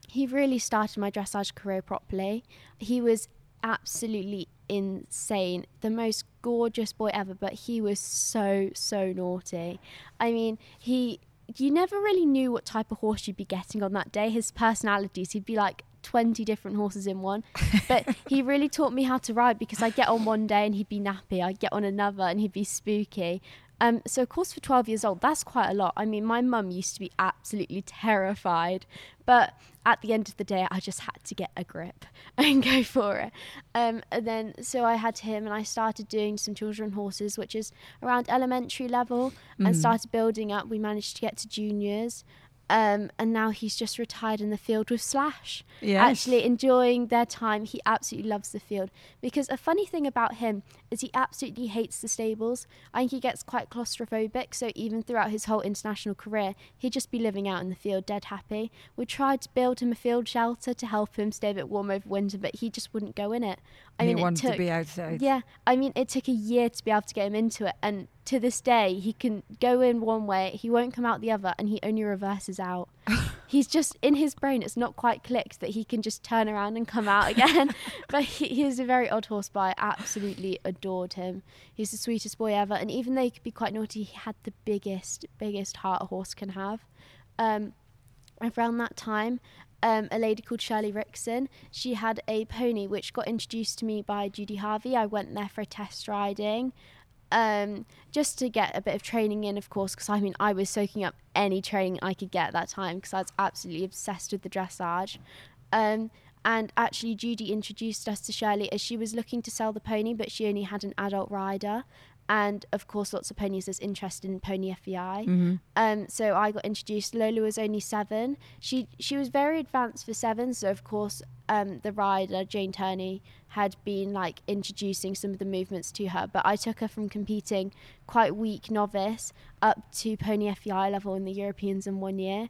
he really started my dressage career properly. He was absolutely insane, the most gorgeous boy ever, but he was so so naughty. I mean, he. You never really knew what type of horse you'd be getting on that day. His personalities, he'd be like 20 different horses in one. But he really taught me how to ride because I'd get on one day and he'd be nappy. I'd get on another and he'd be spooky. Um, so, of course, for 12 years old, that's quite a lot. I mean, my mum used to be absolutely terrified. But at the end of the day, I just had to get a grip and go for it. Um, and then, so I had him and I started doing some children horses, which is around elementary level, and started building up. We managed to get to juniors. Um, and now he's just retired in the field with Slash. Yes. Actually enjoying their time. He absolutely loves the field. Because a funny thing about him is he absolutely hates the stables. I think he gets quite claustrophobic. So even throughout his whole international career, he'd just be living out in the field, dead happy. We tried to build him a field shelter to help him stay a bit warm over winter, but he just wouldn't go in it. I he mean, wanted it took, to be outside. yeah, I mean, it took a year to be able to get him into it, and to this day, he can go in one way, he won't come out the other, and he only reverses out. He's just in his brain; it's not quite clicked that he can just turn around and come out again. but he, he is a very odd horse, but I absolutely adored him. He's the sweetest boy ever, and even though he could be quite naughty, he had the biggest, biggest heart a horse can have. Um, around that time, um, a lady called Shirley Rickson. She had a pony which got introduced to me by Judy Harvey. I went there for a test riding. Um, just to get a bit of training in, of course, because I mean, I was soaking up any training I could get at that time because I was absolutely obsessed with the dressage. Um, and actually, Judy introduced us to Shirley as she was looking to sell the pony, but she only had an adult rider. And of course, lots of ponies is interested in Pony FEI. Um, so I got introduced. Lola was only seven. She she was very advanced for seven. So of course, um, the rider Jane Turney had been like introducing some of the movements to her. But I took her from competing quite weak novice up to Pony FEI level in the Europeans in one year.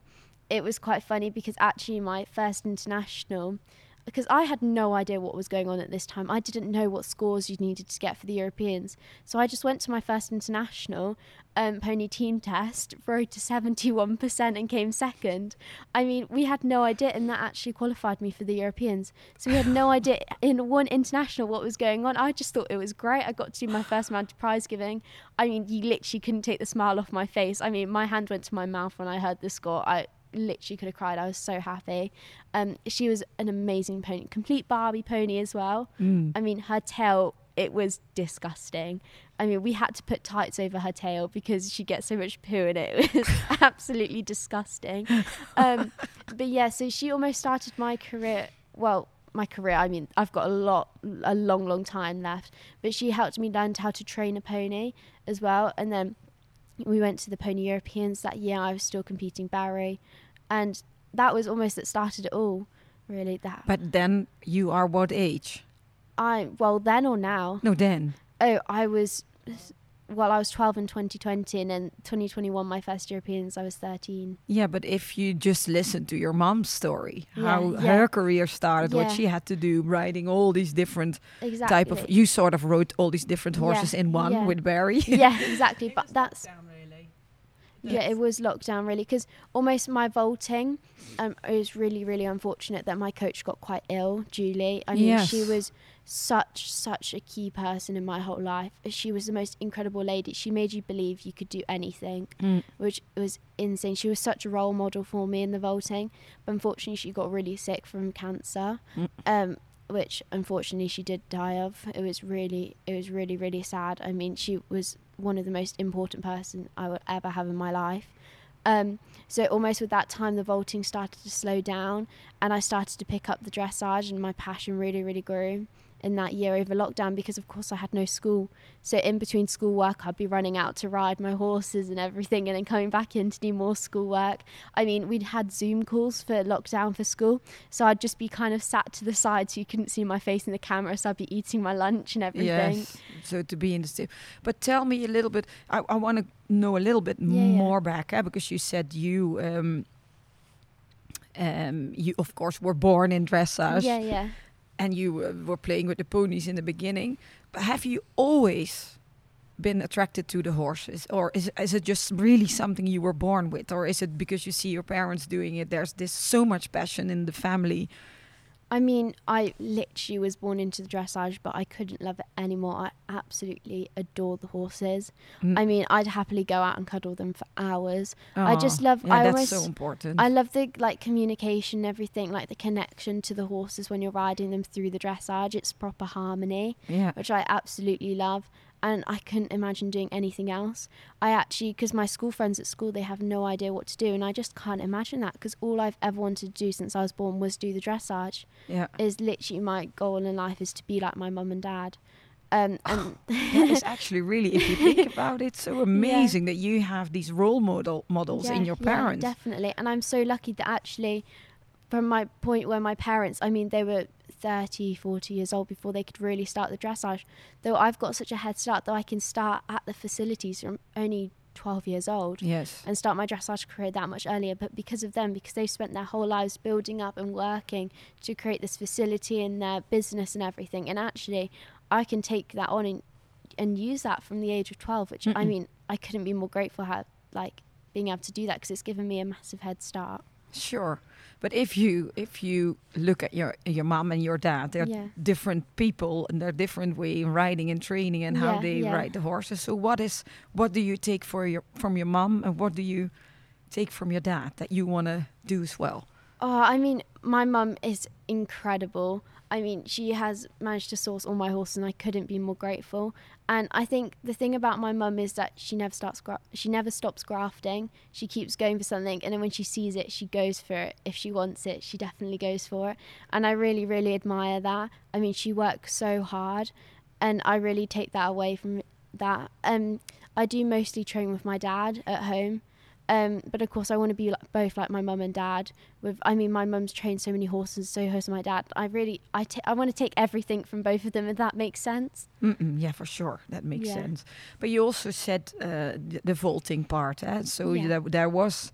It was quite funny because actually my first international. Because I had no idea what was going on at this time. I didn't know what scores you needed to get for the Europeans. So I just went to my first international um, pony team test, rode to 71% and came second. I mean, we had no idea, and that actually qualified me for the Europeans. So we had no idea in one international what was going on. I just thought it was great. I got to do my first mounted prize giving. I mean, you literally couldn't take the smile off my face. I mean, my hand went to my mouth when I heard the score. I literally could have cried. I was so happy. Um, she was an amazing pony, complete Barbie pony as well. I mean, her tail it was disgusting. I mean, we had to put tights over her tail because she gets so much poo in it. It was absolutely disgusting. Um, but yeah, so she almost started my career. Well, my career. I mean, I've got a lot, a long, long time left. But she helped me learn how to train a pony as well. And then we went to the Pony Europeans that year. I was still competing Barry, and that was almost that started it all. Really, that But then you are what age? I well then or now. No, then. Oh, I was well, I was 12 in 2020, and then 2021, my first Europeans, I was 13. Yeah, but if you just listen to your mom's story, Yeah, how yeah. her career started, what she had to do, riding all these different Exactly. type of. You sort of rode all these different Yeah, horses in one yeah. with Barry. yeah, exactly. But that's Down really. Yeah, it was lockdown really because almost my vaulting. Um, it was really really unfortunate that my coach got quite ill, Julie. I mean, she was such such a key person in my whole life. She was the most incredible lady. She made you believe you could do anything, Mm. which was insane. She was such a role model for me in the vaulting. But unfortunately, she got really sick from cancer. Mm. Um, which unfortunately she did die of. It was really, it was really, really sad. I mean, she was one of the most important person I would ever have in my life. Um, so almost with that time, the vaulting started to slow down, and I started to pick up the dressage, and my passion really, really grew in that year over lockdown because, of course, I had no school. So in between schoolwork, I'd be running out to ride my horses and everything, and then coming back in to do more schoolwork. I mean, we'd had Zoom calls for lockdown for school, so I'd just be kind of sat to the side so you couldn't see my face in the camera. So I'd be eating my lunch and everything. Yes. So to be in the stu- But tell me a little bit. I, I want to know a little bit Yeah, yeah. more back, eh, because you said you. Um, um, you of course were born in dressage, Yeah, yeah. And you uh, were playing with the ponies in the beginning. But have you always been attracted to the horses, or is is it just really something you were born with, or is it because you see your parents doing it? There's this so much passion in the family. I mean, I literally was born into the dressage, but I couldn't love it anymore. I absolutely adore the horses. Mm. I mean, I'd happily go out and cuddle them for hours. I just love- Yeah, I that's so important. I love the like communication, and everything, like the connection to the horses when you're riding them through the dressage. It's proper harmony, yeah. which I absolutely love. And I couldn't imagine doing anything else. I actually, because my school friends at school, they have no idea what to do, and I just can't imagine that. Because all I've ever wanted to do since I was born was do the dressage Yeah. is literally my goal in life is to be like my mum and dad. Um, and that is actually really, if you think about it, so amazing that you have these role model models in Yeah, your yeah, parents. definitely. And I'm so lucky that actually, from my point where my parents, I mean, they were 30, 40 years old before they could really start the dressage. Though I've got such a head start that I can start at the facilities from only 12 years old. yes. and start my dressage career that much earlier. But because of them, because they've spent their whole lives building up and working to create this facility and their business and everything, and actually, I can take that on and, and use that from the age of 12, which I Mm-mm. mean, I couldn't be more grateful how, like, being able to do that because it's given me a massive head start. Sure. But if you if you look at your your mom and your dad, they're Yeah. different people and they're different way in riding and training and how Yeah, they yeah. ride the horses. So what is what do you take for your from your mom and what do you take from your dad that you want to do as well? Oh, I mean, my mum is incredible. I mean, she has managed to source all my horses, and I couldn't be more grateful. And I think the thing about my mum is that she never starts, gra- she never stops grafting. She keeps going for something, and then when she sees it, she goes for it. If she wants it, she definitely goes for it. And I really, really admire that. I mean, she works so hard, and I really take that away from that. Um, I do mostly train with my dad at home. Um, but of course, I want to be like, both like my mum and dad. With, I mean, my mum's trained so many horses, so has my dad. I really, I, I want to take everything from both of them, if that makes sense. Mm-mm, yeah, for sure, that makes Yeah. sense. But you also said uh, the, the vaulting part, eh? so Yeah. there, there was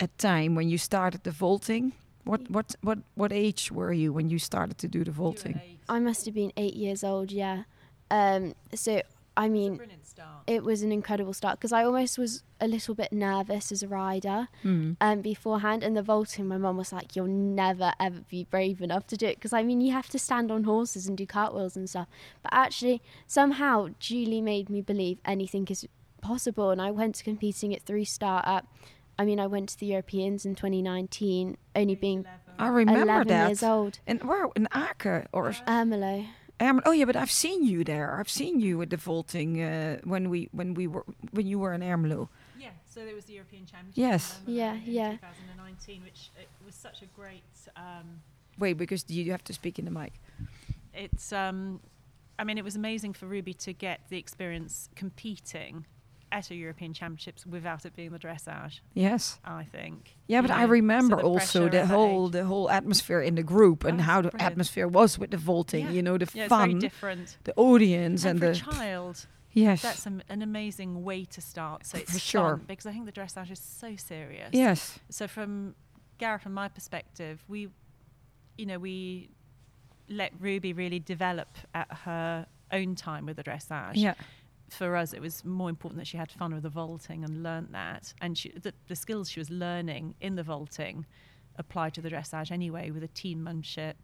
a time when you started the vaulting What what what what age were you when you started to do the vaulting? I must have been eight years old, yeah. Um, so, I mean, brilliant start. it was an incredible start because I almost was a little bit nervous as a rider Hmm. um, beforehand. And the vaulting, my mum was like, "You'll never ever be brave enough to do it," because I mean, you have to stand on horses and do cartwheels and stuff. But actually, somehow Julie made me believe anything is possible, and I went to competing at three star at. I mean, I went to the Europeans in 2019, only being I remember 11 that. years old. And where in Aken or Ermelo. Um, oh yeah, but I've seen you there. I've seen you with the vaulting uh, when we when we were when you were in Ermelo. Yeah, so there was the European Championship. Yes. Yeah, in yeah. 2019, which it was such a great. Um, Wait, because you have to speak in the mic. it's. Um, I mean, it was amazing for Ruby to get the experience competing at a European Championships without it being the dressage. Yes. I think. Yeah, but I know, so remember the also the whole the whole atmosphere in the group and Oh, how the brilliant. atmosphere was with the vaulting. Yeah. You know, the Yeah, fun, different. the audience, and, and, the child, yes, that's an, an amazing way to start. So it's For sure. because I think the dressage is so serious. yes, So from Gareth and my perspective, we, you know, we let Ruby really develop at her own time with the dressage. yeah, For us, it was more important that she had fun with the vaulting and learnt that, and she, the, the skills she was learning in the vaulting applied to the dressage anyway, with a teammanship,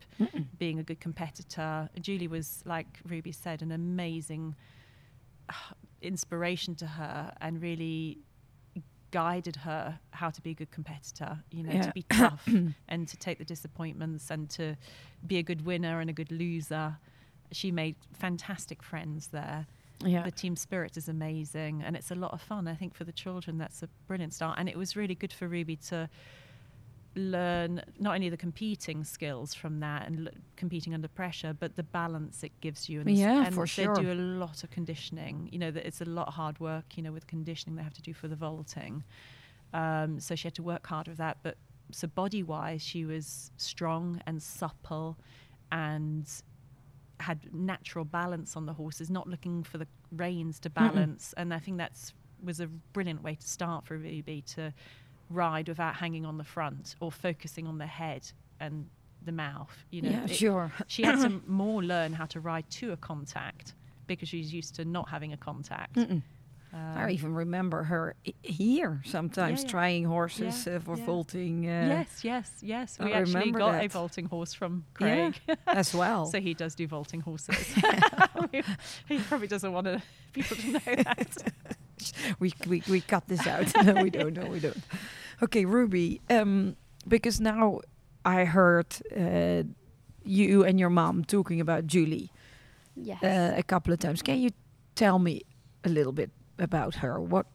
being a good competitor. Julie was, like Ruby said, an amazing uh, inspiration to her, and really guided her how to be a good competitor you know Yeah. to be tough and to take the disappointments and to be a good winner and a good loser she made fantastic friends there yeah. the team spirit is amazing and it's a lot of fun i think for the children that's a brilliant start and it was really good for ruby to learn not only the competing skills from that and l- competing under pressure but the balance it gives you and, s- Yeah, and for they sure. do a lot of conditioning you know that it's a lot of hard work you know with conditioning they have to do for the vaulting um, so she had to work hard with that but so body wise she was strong and supple and had natural balance on the horses, not looking for the reins to balance. And I think that's was a brilliant way to start for Ruby to ride without hanging on the front or focusing on the head and the mouth. You know, yeah, It- sure. she had to more learn how to ride to a contact because she's used to not having a contact. Mm-mm. Um, I even remember her here sometimes yeah. trying horses Yeah, uh, for yeah. vaulting uh, yes, yes, yes. I We actually remember got a vaulting horse from Yeah. Craig. as well. So he does do vaulting horses. he probably doesn't want to, people to know that. we, we we cut this out. no, we don't. No, we don't. Okay, Ruby. Um, because now I heard uh, you and your mom talking about Julie Yes. uh, a couple of times. Can you tell me a little bit about her? What?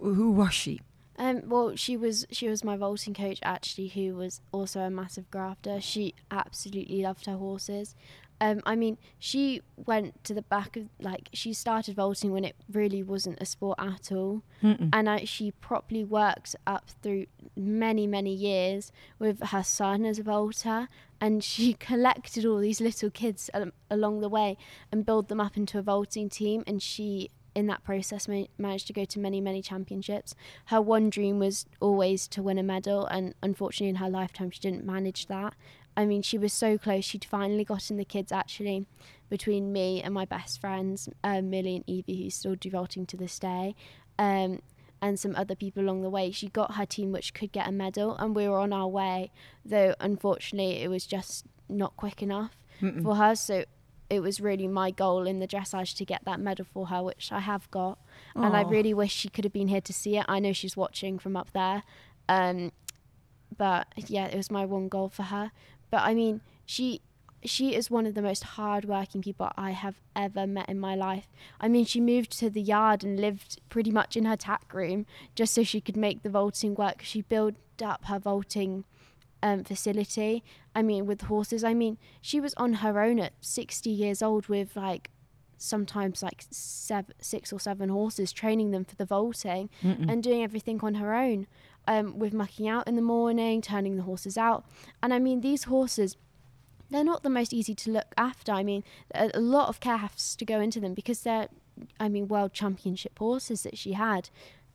Who was she? Um, well, she was she was my vaulting coach actually, who was also a massive grafter. She absolutely loved her horses. Um, I mean, she went to the back of like she started vaulting when it really wasn't a sport at all, Mm-mm. and I, she properly worked up through many many years with her son as a vaulter, and she collected all these little kids um, along the way and built them up into a vaulting team, and she. In that process, ma- managed to go to many, many championships. Her one dream was always to win a medal and unfortunately in her lifetime she didn't manage that. I mean she was so close she'd finally gotten the kids actually between me and my best friends um, millie and evie who's still devoting to this day um, and some other people along the way. She got her team which could get a medal and we were on our way though unfortunately it was just not quick enough Mm-mm. for her. So it was really my goal in the dressage to get that medal for her which i have got and I really wish she could have been here to see it. I know she's watching from up there, um, but yeah, it was my one goal for her. But I mean, she she is one of the most hardworking people I have ever met in my life. I mean, she moved to the yard and lived pretty much in her tack room just so she could make the vaulting work. She built up her vaulting um, facility. I mean, with horses. I mean, she was on her own at 60 years old with like sometimes like seven, six or seven horses, training them for the vaulting Mm-mm. and doing everything on her own. Um, with mucking out in the morning, turning the horses out, and I mean these horses, they're not the most easy to look after. I mean, a, a lot of care has to go into them because they're, I mean, world championship horses that she had.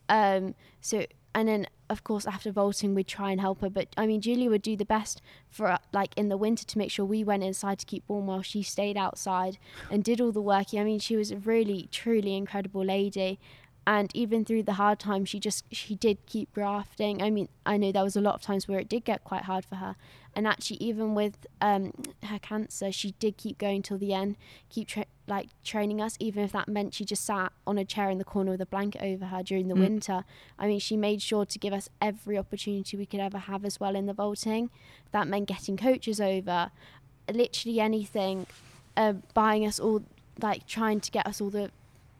Um, so and then of course, after vaulting, we'd try and help her. But I mean, Julie would do the best for uh, like in the winter to make sure we went inside to keep warm while she stayed outside and did all the work. I mean, she was a really, truly incredible lady. And even through the hard times, she just she did keep grafting. I mean, I know there was a lot of times where it did get quite hard for her, and actually, even with um, her cancer, she did keep going till the end, keep tra- like training us, even if that meant she just sat on a chair in the corner with a blanket over her during the Mm. winter. I mean, she made sure to give us every opportunity we could ever have as well in the vaulting. That meant getting coaches over, literally anything, uh, buying us all, like trying to get us all the,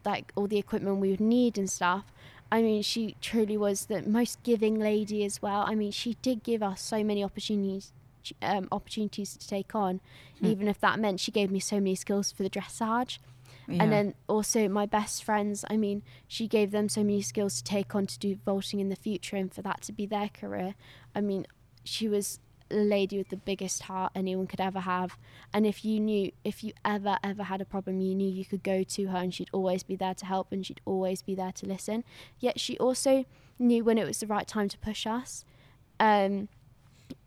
like all the equipment we would need and stuff. I mean, she truly was the most giving lady as well. I mean, she did give us so many opportunities, um, opportunities to take on, Hmm. even if that meant she gave me so many skills for the dressage. Yeah. And then also my best friends, I mean, she gave them so many skills to take on to do vaulting in the future and for that to be their career. I mean, she was a lady with the biggest heart anyone could ever have. And if you knew, if you ever, ever had a problem, you knew you could go to her and she'd always be there to help and she'd always be there to listen. Yet she also knew when it was the right time to push us. Um,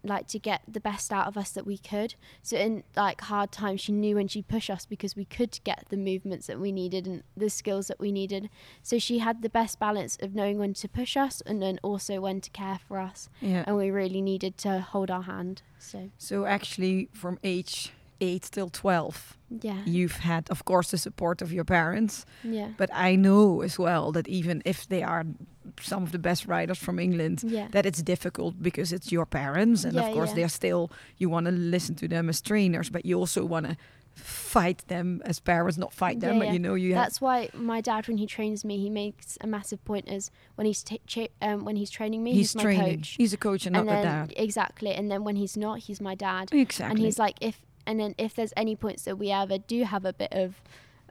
like to get the best out of us that we could. So in like hard times, she knew when she'd push us because we could get the movements that we needed and the skills that we needed. So she had the best balance of knowing when to push us and then also when to care for us. yeah. And we really needed to hold our hand. So So actually, from age eight till twelve, yeah, you've had, of course, the support of your parents. yeah, But I know as well that even if they are some of the best riders from England, yeah, that it's difficult because it's your parents, and Yeah, of course yeah. they're still you want to listen to them as trainers, but you also want to fight them as parents, not fight them, but you know you have. That's why my dad, when he trains me, he makes a massive point as when he's um, when he's training me, He's he's, my coach. He's a coach and, and not a dad. exactly, and then when he's not, he's my dad. Exactly. and he's like if and then if there's any points that we ever do have a bit of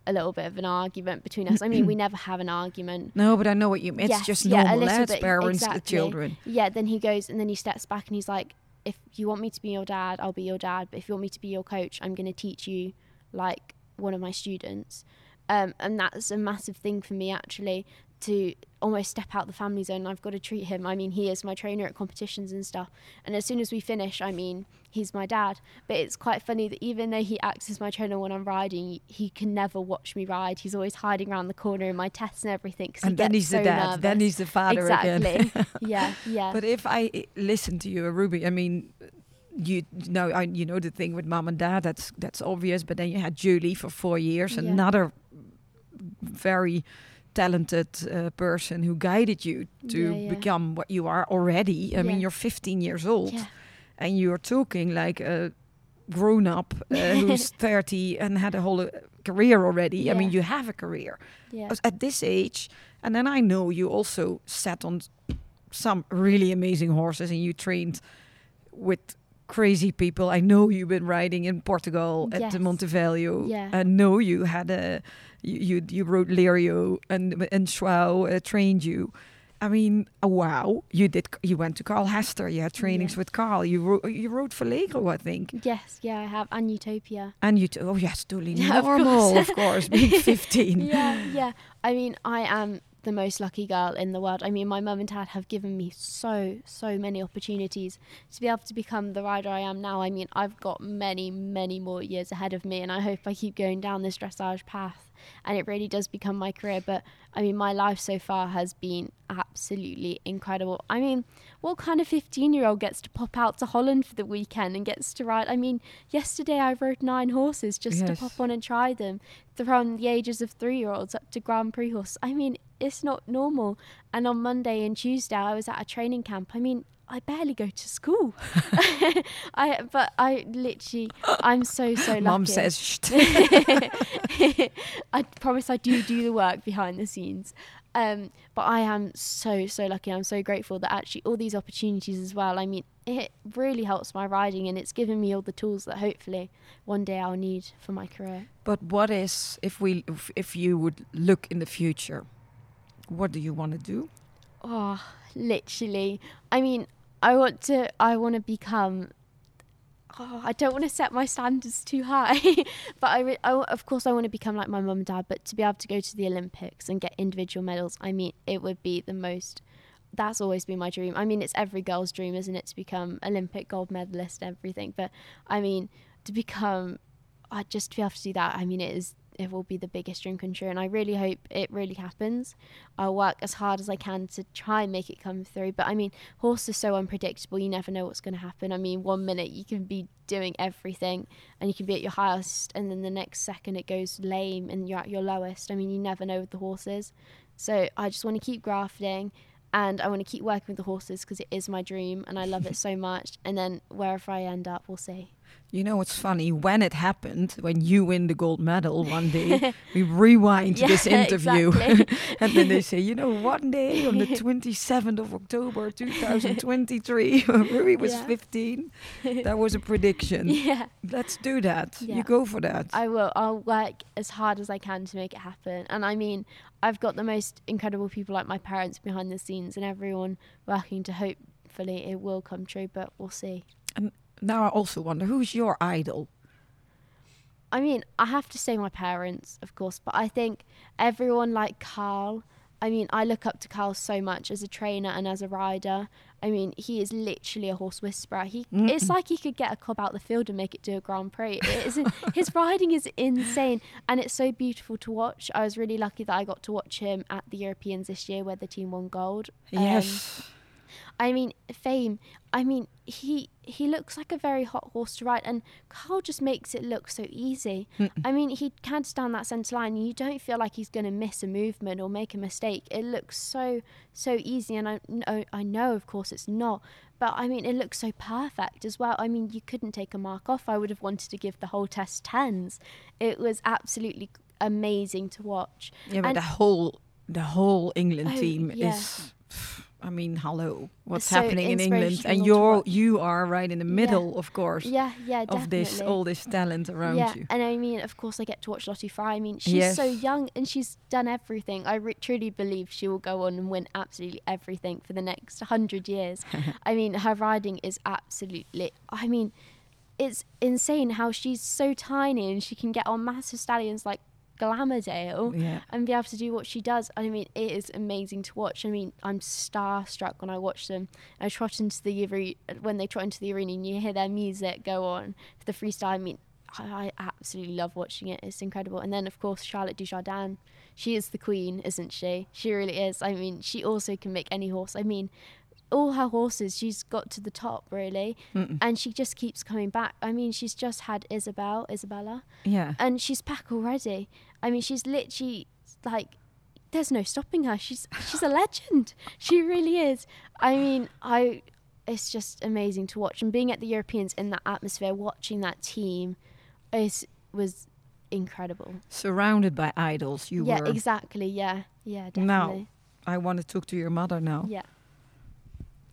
a little bit of an argument between us i mean we never have an argument no, but I know what you mean. It's Yes, just yeah, normal. little That's parents, the exactly. children. yeah then he goes and then he steps back and he's like if you want me to be your dad i'll be your dad but if you want me to be your coach i'm going to teach you like one of my students um, and that's a massive thing for me actually to almost step out the family zone i've got to treat him i mean he is my trainer at competitions and stuff and as soon as we finish i mean he's my dad but it's quite funny that even though he acts as my trainer when i'm riding he can never watch me ride he's always hiding around the corner in my tests and everything 'cause he And then he's the so dad. Then he's the father exactly again. yeah yeah But if I i- listen to you, Ruby, I mean, you know, I, you know the thing with mom and dad. That's that's obvious. But then you had Julie for four years, Yeah. another very talented uh, person who guided you to Yeah, yeah. become what you are already. I mean, you're 15 years old, yeah and you're talking like a grown up uh, who's 30 and had a whole uh, career already. I mean, you have a career yeah at this age and then i know you also sat on some really amazing horses and you trained with crazy people i know you've been riding in portugal at the Yes. montevideo Yeah. i know you had a you you, you rode lirio and and schwau uh, trained you I mean, uh, wow! You did. You went to Carl Hester. You had trainings Yeah. with Carl. You wrote. you rode for Legro, I think. yes yeah i have and Uthopia And you, t- oh yes, totally Yeah, of normal, course. of course, being fifteen. yeah, yeah. I mean, I am the most lucky girl in the world. I mean, my mum and dad have given me so, so many opportunities to be able to become the rider I am now. I mean, I've got many, many more years ahead of me, and I hope I keep going down this dressage path and it really does become my career. But I mean, my life so far has been absolutely incredible. I mean, what kind of 15 year old gets to pop out to Holland for the weekend and gets to ride? I mean, yesterday I rode nine horses just to pop on and try them from the ages of three year olds up to Grand Prix horse. I mean, it's not normal. And on Monday and Tuesday, I was at a training camp. I mean, I barely go to school. I but I literally I'm so so lucky. Mom says, Shh. I promise I do do the work behind the scenes. Um, but I am so so lucky. I'm so grateful that actually all these opportunities as well. I mean, it really helps my riding, and it's given me all the tools that hopefully one day I'll need for my career. But what is if we if, if you would look in the future? What do you want to do? Oh, literally. I mean, I want to. I want to become. Oh, I don't want to set my standards too high, but I, re- I of course I want to become like my mum and dad. But to be able to go to the Olympics and get individual medals, I mean, it would be the most that's always been my dream. I mean, it's every girl's dream, isn't it, to become Olympic gold medalist and everything. But I mean, to become, uh, just to be able to do that, I mean, it is it will be the biggest dream come true. And I really hope it really happens. I'll work as hard as I can to try and make it come through. But I mean, horse is so unpredictable. You never know what's going to happen. I mean, one minute you can be doing everything and you can be at your highest, and then the next second it goes lame and you're at your lowest. I mean, you never know with the horses. So I just want to keep grafting and I want to keep working with the horses because it is my dream and I love it so much. And then wherever I end up, we'll see. You know what's funny? When it happened, when you win the gold medal one day, we rewind Yeah, this interview. exactly. and then they say, you know, one day on the 27th of October 2023, Ruby was Yeah. 15. That was a prediction. Yeah, Let's do that. Yeah. You go for that. I will. I'll work as hard as I can to make it happen. And I mean, I've got the most incredible people like my parents behind the scenes and everyone working to hopefully it will come true, but we'll see. Now I also wonder, who's your idol? I mean, I have to say my parents, of course, but I think everyone like Carl. I mean, I look up to Carl so much as a trainer and as a rider. I mean, he is literally a horse whisperer. He it's like he could get a cob out the field and make it do a Grand Prix. It isn't, his riding is insane and it's so beautiful to watch. I was really lucky that I got to watch him at the Europeans this year where the team won gold. Um, Yes. I mean, Fame. I mean, he he looks like a very hot horse to ride, and Carl just makes it look so easy. I mean, he cants down that centre line, and you don't feel like he's going to miss a movement or make a mistake. It looks so so easy, and I know I know, of course, it's not. But I mean, it looks so perfect as well. I mean, you couldn't take a mark off. I would have wanted to give the whole test tens. It was absolutely amazing to watch. Yeah, but And- the whole the whole England Oh, team yeah. is. I mean, hello, what's So happening in England? And you're you are right in the middle, of course, Yeah, yeah, definitely. of this all this talent around yeah, you. and I mean, of course, I get to watch Lottie Fry. I mean, she's Yes. so young and she's done everything. I truly believe she will go on and win absolutely everything for the next hundred years. I mean, her riding is absolutely. I mean, it's insane how she's so tiny and she can get on massive stallions like Glamourdale Yeah. and be able to do what she does. I mean, it is amazing to watch. I mean, I'm starstruck when I watch them. I trot into the arena when they trot into the arena and you hear their music go on for the freestyle. I mean, I, I absolutely love watching it. It's incredible. And then, of course, Charlotte Dujardin. She is the queen, isn't she? She really is. I mean, she also can make any horse. I mean, all her horses, she's got to the top really, and she just keeps coming back. I mean, she's just had Isabel, Isabella, Yeah. and she's back already. I mean, she's literally like, there's no stopping her. She's she's a legend. She really is. I mean, I, it's just amazing to watch. And being at the Europeans in that atmosphere, watching that team, is was incredible. Surrounded by idols, you yeah, were. exactly. Yeah, yeah, definitely. Now, I want to talk to your mother now. Yeah.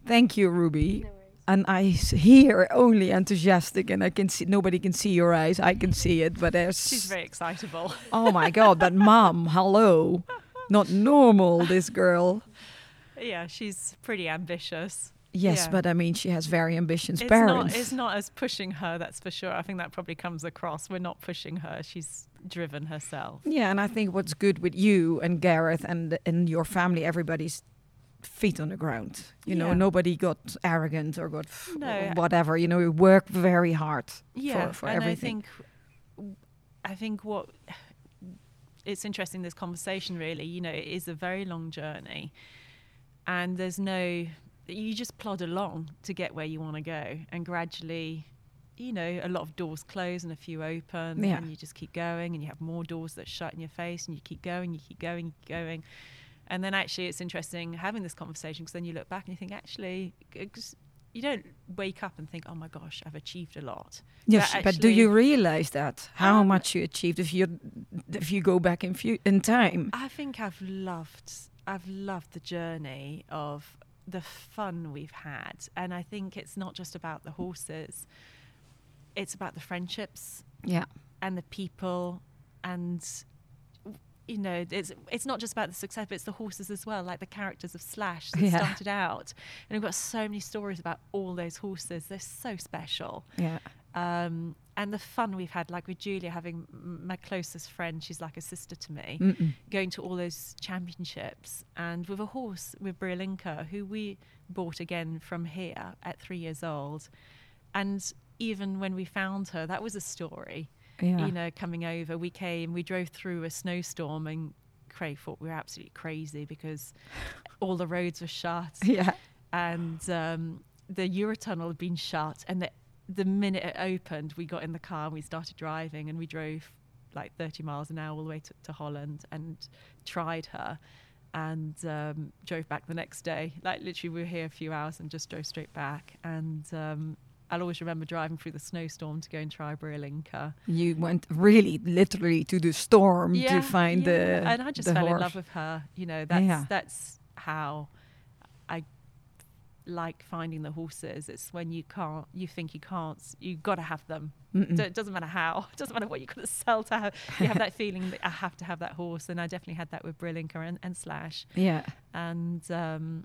Thank you, Ruby. And I hear only enthusiastic, and I can see nobody can see your eyes. I can see it, but there's. She's very excitable. Oh my god! But mom, hello, not normal. This girl. yeah, she's pretty ambitious. Yes, Yeah. but I mean, she has very ambitious It's parents. not, it's not as pushing her, that's for sure. I think that probably comes across. We're not pushing her. She's driven herself. Yeah, and I think what's good with you and Gareth and and your family, everybody's feet on the ground. You know, nobody got arrogant or got No. whatever. You know, we work very hard yeah, for, for and everything. I think, I think what it's interesting this conversation really. You know, it is a very long journey, and there's no. You just plod along to get where you want to go, and gradually, you know, a lot of doors close and a few open, Yeah. and you just keep going, and you have more doors that shut in your face, and you keep going, you keep going, you keep going. And then actually, it's interesting having this conversation because then you look back and you think, actually, you don't wake up and think, oh my gosh, I've achieved a lot. Yes, but, do you realize that how Um, much you achieved if you if you go back in fu- in time? I think I've loved I've loved the journey of the fun we've had and I think it's not just about the horses it's about the friendships Yeah, and the people and you know it's it's not just about the success but it's the horses as well like the characters of Slash that Yeah. started out and we've got so many stories about all those horses they're so special yeah. um, and the fun we've had, like with Julia, having m- my closest friend, she's like a sister to me, Mm-mm. going to all those championships, and with a horse with Briolinca, who we bought again from here at three years old, and even when we found her, that was a story. Yeah. You know, coming over, we came, we drove through a snowstorm, and Craig thought we were absolutely crazy because all the roads were shut yeah. and um, the Eurotunnel had been shut. And the, the minute it opened, we got in the car and we started driving, and we drove like 30 miles an hour all the way to, to Holland and tried her. And um, drove back the next day. Like literally, we were here a few hours and just drove straight back. And um, I'll always remember driving through the snowstorm to go and try Briolinca. You went really literally to the storm to find yeah. the and I just fell in love with her. You know, that's Yeah. that's how I like finding the horses. It's when you can't, you think you can't, you got to have them. Mm-mm. It doesn't matter how. It doesn't matter what you got to sell to have. You have that feeling that I have to have that horse, and I definitely had that with Briolinca and, and Slash. Yeah. And um,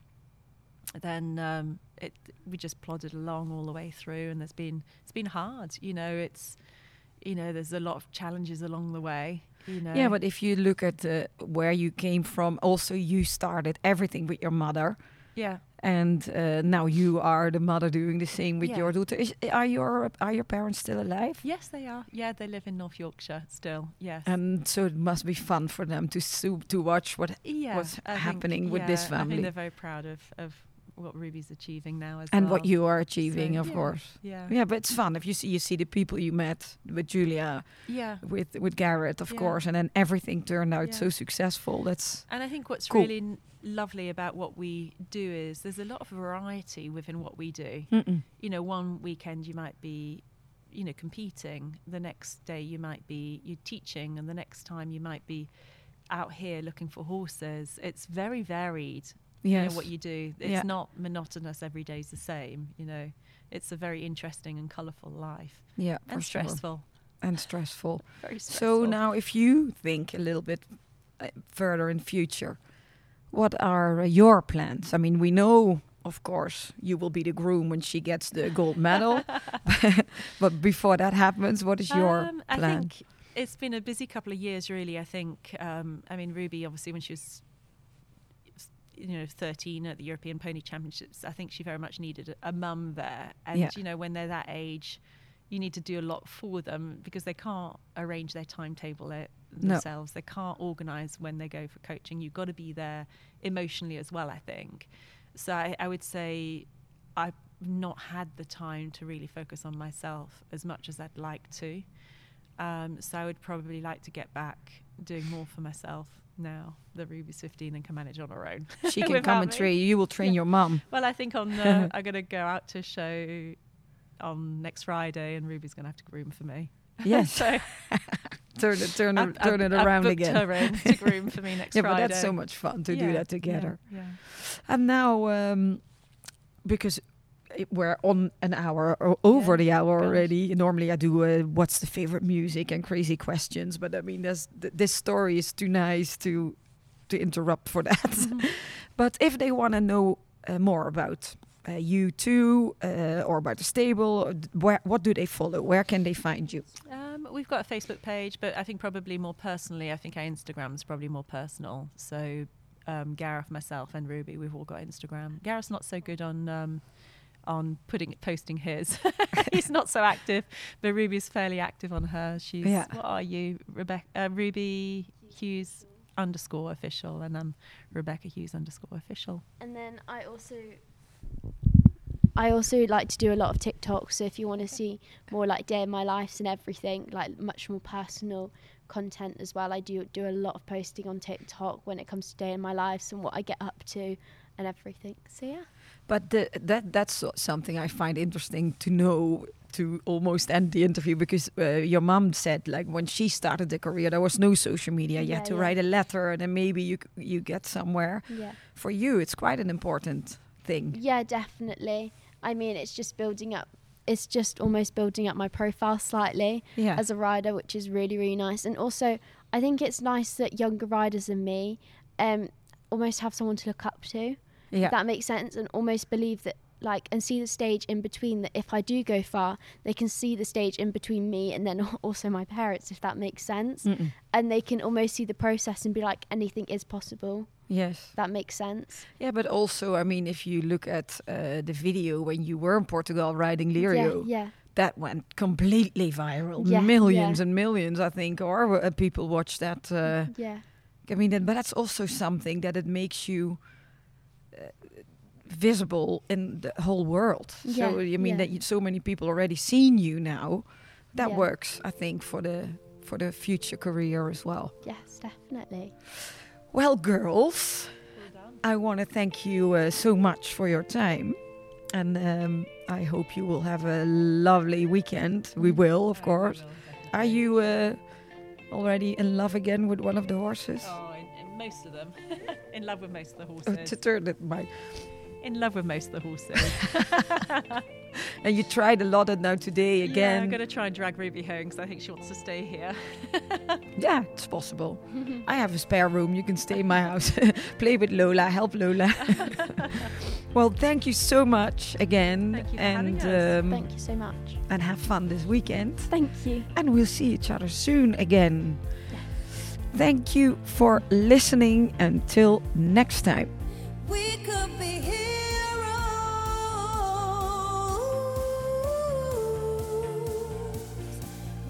then um, it we just plodded along all the way through, and there's been it's been hard. You know, it's you know there's a lot of challenges along the way. You know. Yeah, but if you look at uh, where you came from, also you started everything with your mother, yeah. and uh, now you are the mother doing the same with Yeah. your daughter. Is, are your are your parents still alive? Yes, they are. Yeah, they live in North Yorkshire still. Yes. And so it must be fun for them to to watch what. yeah, what's I think- happening with this yeah, I family. think they're very proud of, of what Ruby's achieving now as And well. what you are achieving, So, of yeah, course. Yeah. Yeah, but it's fun if you see you see the people you met with Julia, Yeah. with with Gareth, of Yeah. course, and then everything turned out Yeah. so successful. That's And I think what's Cool. really n- lovely about what we do is there's a lot of variety within what we do. Mm-mm. You know, one weekend you might be, you know, competing. The next day you might be you're teaching, and the next time you might be out here looking for horses. It's very varied. You know, what you do. It's Yeah. not monotonous. Every day's the same. You know, it's a very interesting and colourful life yeah, and for sure. stressful. and stressful. Very stressful. So now, if you think a little bit uh, further in future, what are uh, your plans? I mean, we know, of course, you will be the groom when she gets the gold medal. but before that happens, what is your Um, I plan? think it's been a busy couple of years, really. I think. Um, I mean, Ruby, obviously, when she was, you know, 13 at the European Pony Championships, I think she very much needed a, a mum there. And Yeah. you know, when they're that age, you need to do a lot for them because they can't arrange their timetable it No. themselves. They can't organise when they go for coaching. You've got to be there emotionally as well. I think. So I, I would say I've not had the time to really focus on myself as much as I'd like to. Um, so I would probably like to get back doing more for myself now that Ruby's 15 and can manage on her own. she can come and train. You will train Yeah. your mum. Well, I think on uh, I'm going to go out to show on next Friday, and Ruby's going to have to groom for me. Yes, so turn it, turn it, turn it around booked again. her in to groom for me next yeah, Friday. but that's so much fun to do that together. Yeah, And now, um, because we're on an hour or over Yeah, the hour gosh. already. Normally, I do uh, what's the favorite music and crazy questions, but I mean, there's, th- this story is too nice to to interrupt for that. Mm-hmm. but if they want to know uh, more about uh, you too, uh, or about the stable, d- where what do they follow? Where can they find you? Um, we've got a Facebook page, but I think probably more personally, I think our Instagram is probably more personal. So um, Gareth, myself, and Ruby, we've all got Instagram. Gareth's not so good on um, on putting posting his. He's not so active, but Ruby's fairly active on her. She's Yeah. what are you, Rebecca? Uh, Ruby Hughes underscore official, and I'm Rebecca Hughes underscore official. And then I also I also like to do a lot of TikTok. So if you want to see more like day in my lives and everything, like much more personal content as well, I do do a lot of posting on TikTok when it comes to day in my lives and what I get up to and everything. So yeah. But the, that that's something I find interesting to know to almost end the interview because uh, your mom said like when she started the career there was no social media. You Yeah, had to yeah. write a letter and then maybe you you get somewhere. Yeah. For you, it's quite an important thing. Yeah, definitely. I mean, it's just building up. It's just almost building up my profile slightly Yeah. as a rider, which is really really nice. And also, I think it's nice that younger riders than me, um, almost have someone to look up to. Yeah. That makes sense, and almost believe that like and see the stage in between that if I do go far they can see the stage in between me and then also my parents if that makes sense Mm-mm. and they can almost see the process and be like anything is possible Yes. that makes sense Yeah, but also, I mean, if you look at uh, the video when you were in Portugal riding yeah Lirio, yeah that went completely viral. Yeah, millions yeah. and millions, I think, or uh, people watched that. Uh, yeah I mean, that, but that's also something that it makes you visible in the whole world. Yeah, so I mean yeah. that you, so many people already seen you now. That Yeah. works, I think, for the for the future career as well. yes definitely Well, girls, I want to thank you uh, so much for your time. And um, I hope you will have a lovely weekend. We will, of course. Are you uh, already in love again with one of the horses? Oh, in, in most of them. in love with most of the Oh, horses. to turn it my. In love with most of the horses. And you tried a lot and now today Yeah, I'm going to try and drag Ruby home because I think she wants to stay here. Yeah, it's possible. I have a spare room. You can stay in my house. Play with Lola. Help Lola. well, thank you so much again. Thank you for and having us. um, thank you so much and have fun this weekend. thank you and we'll see each other soon again. Thank you for listening. Until next time.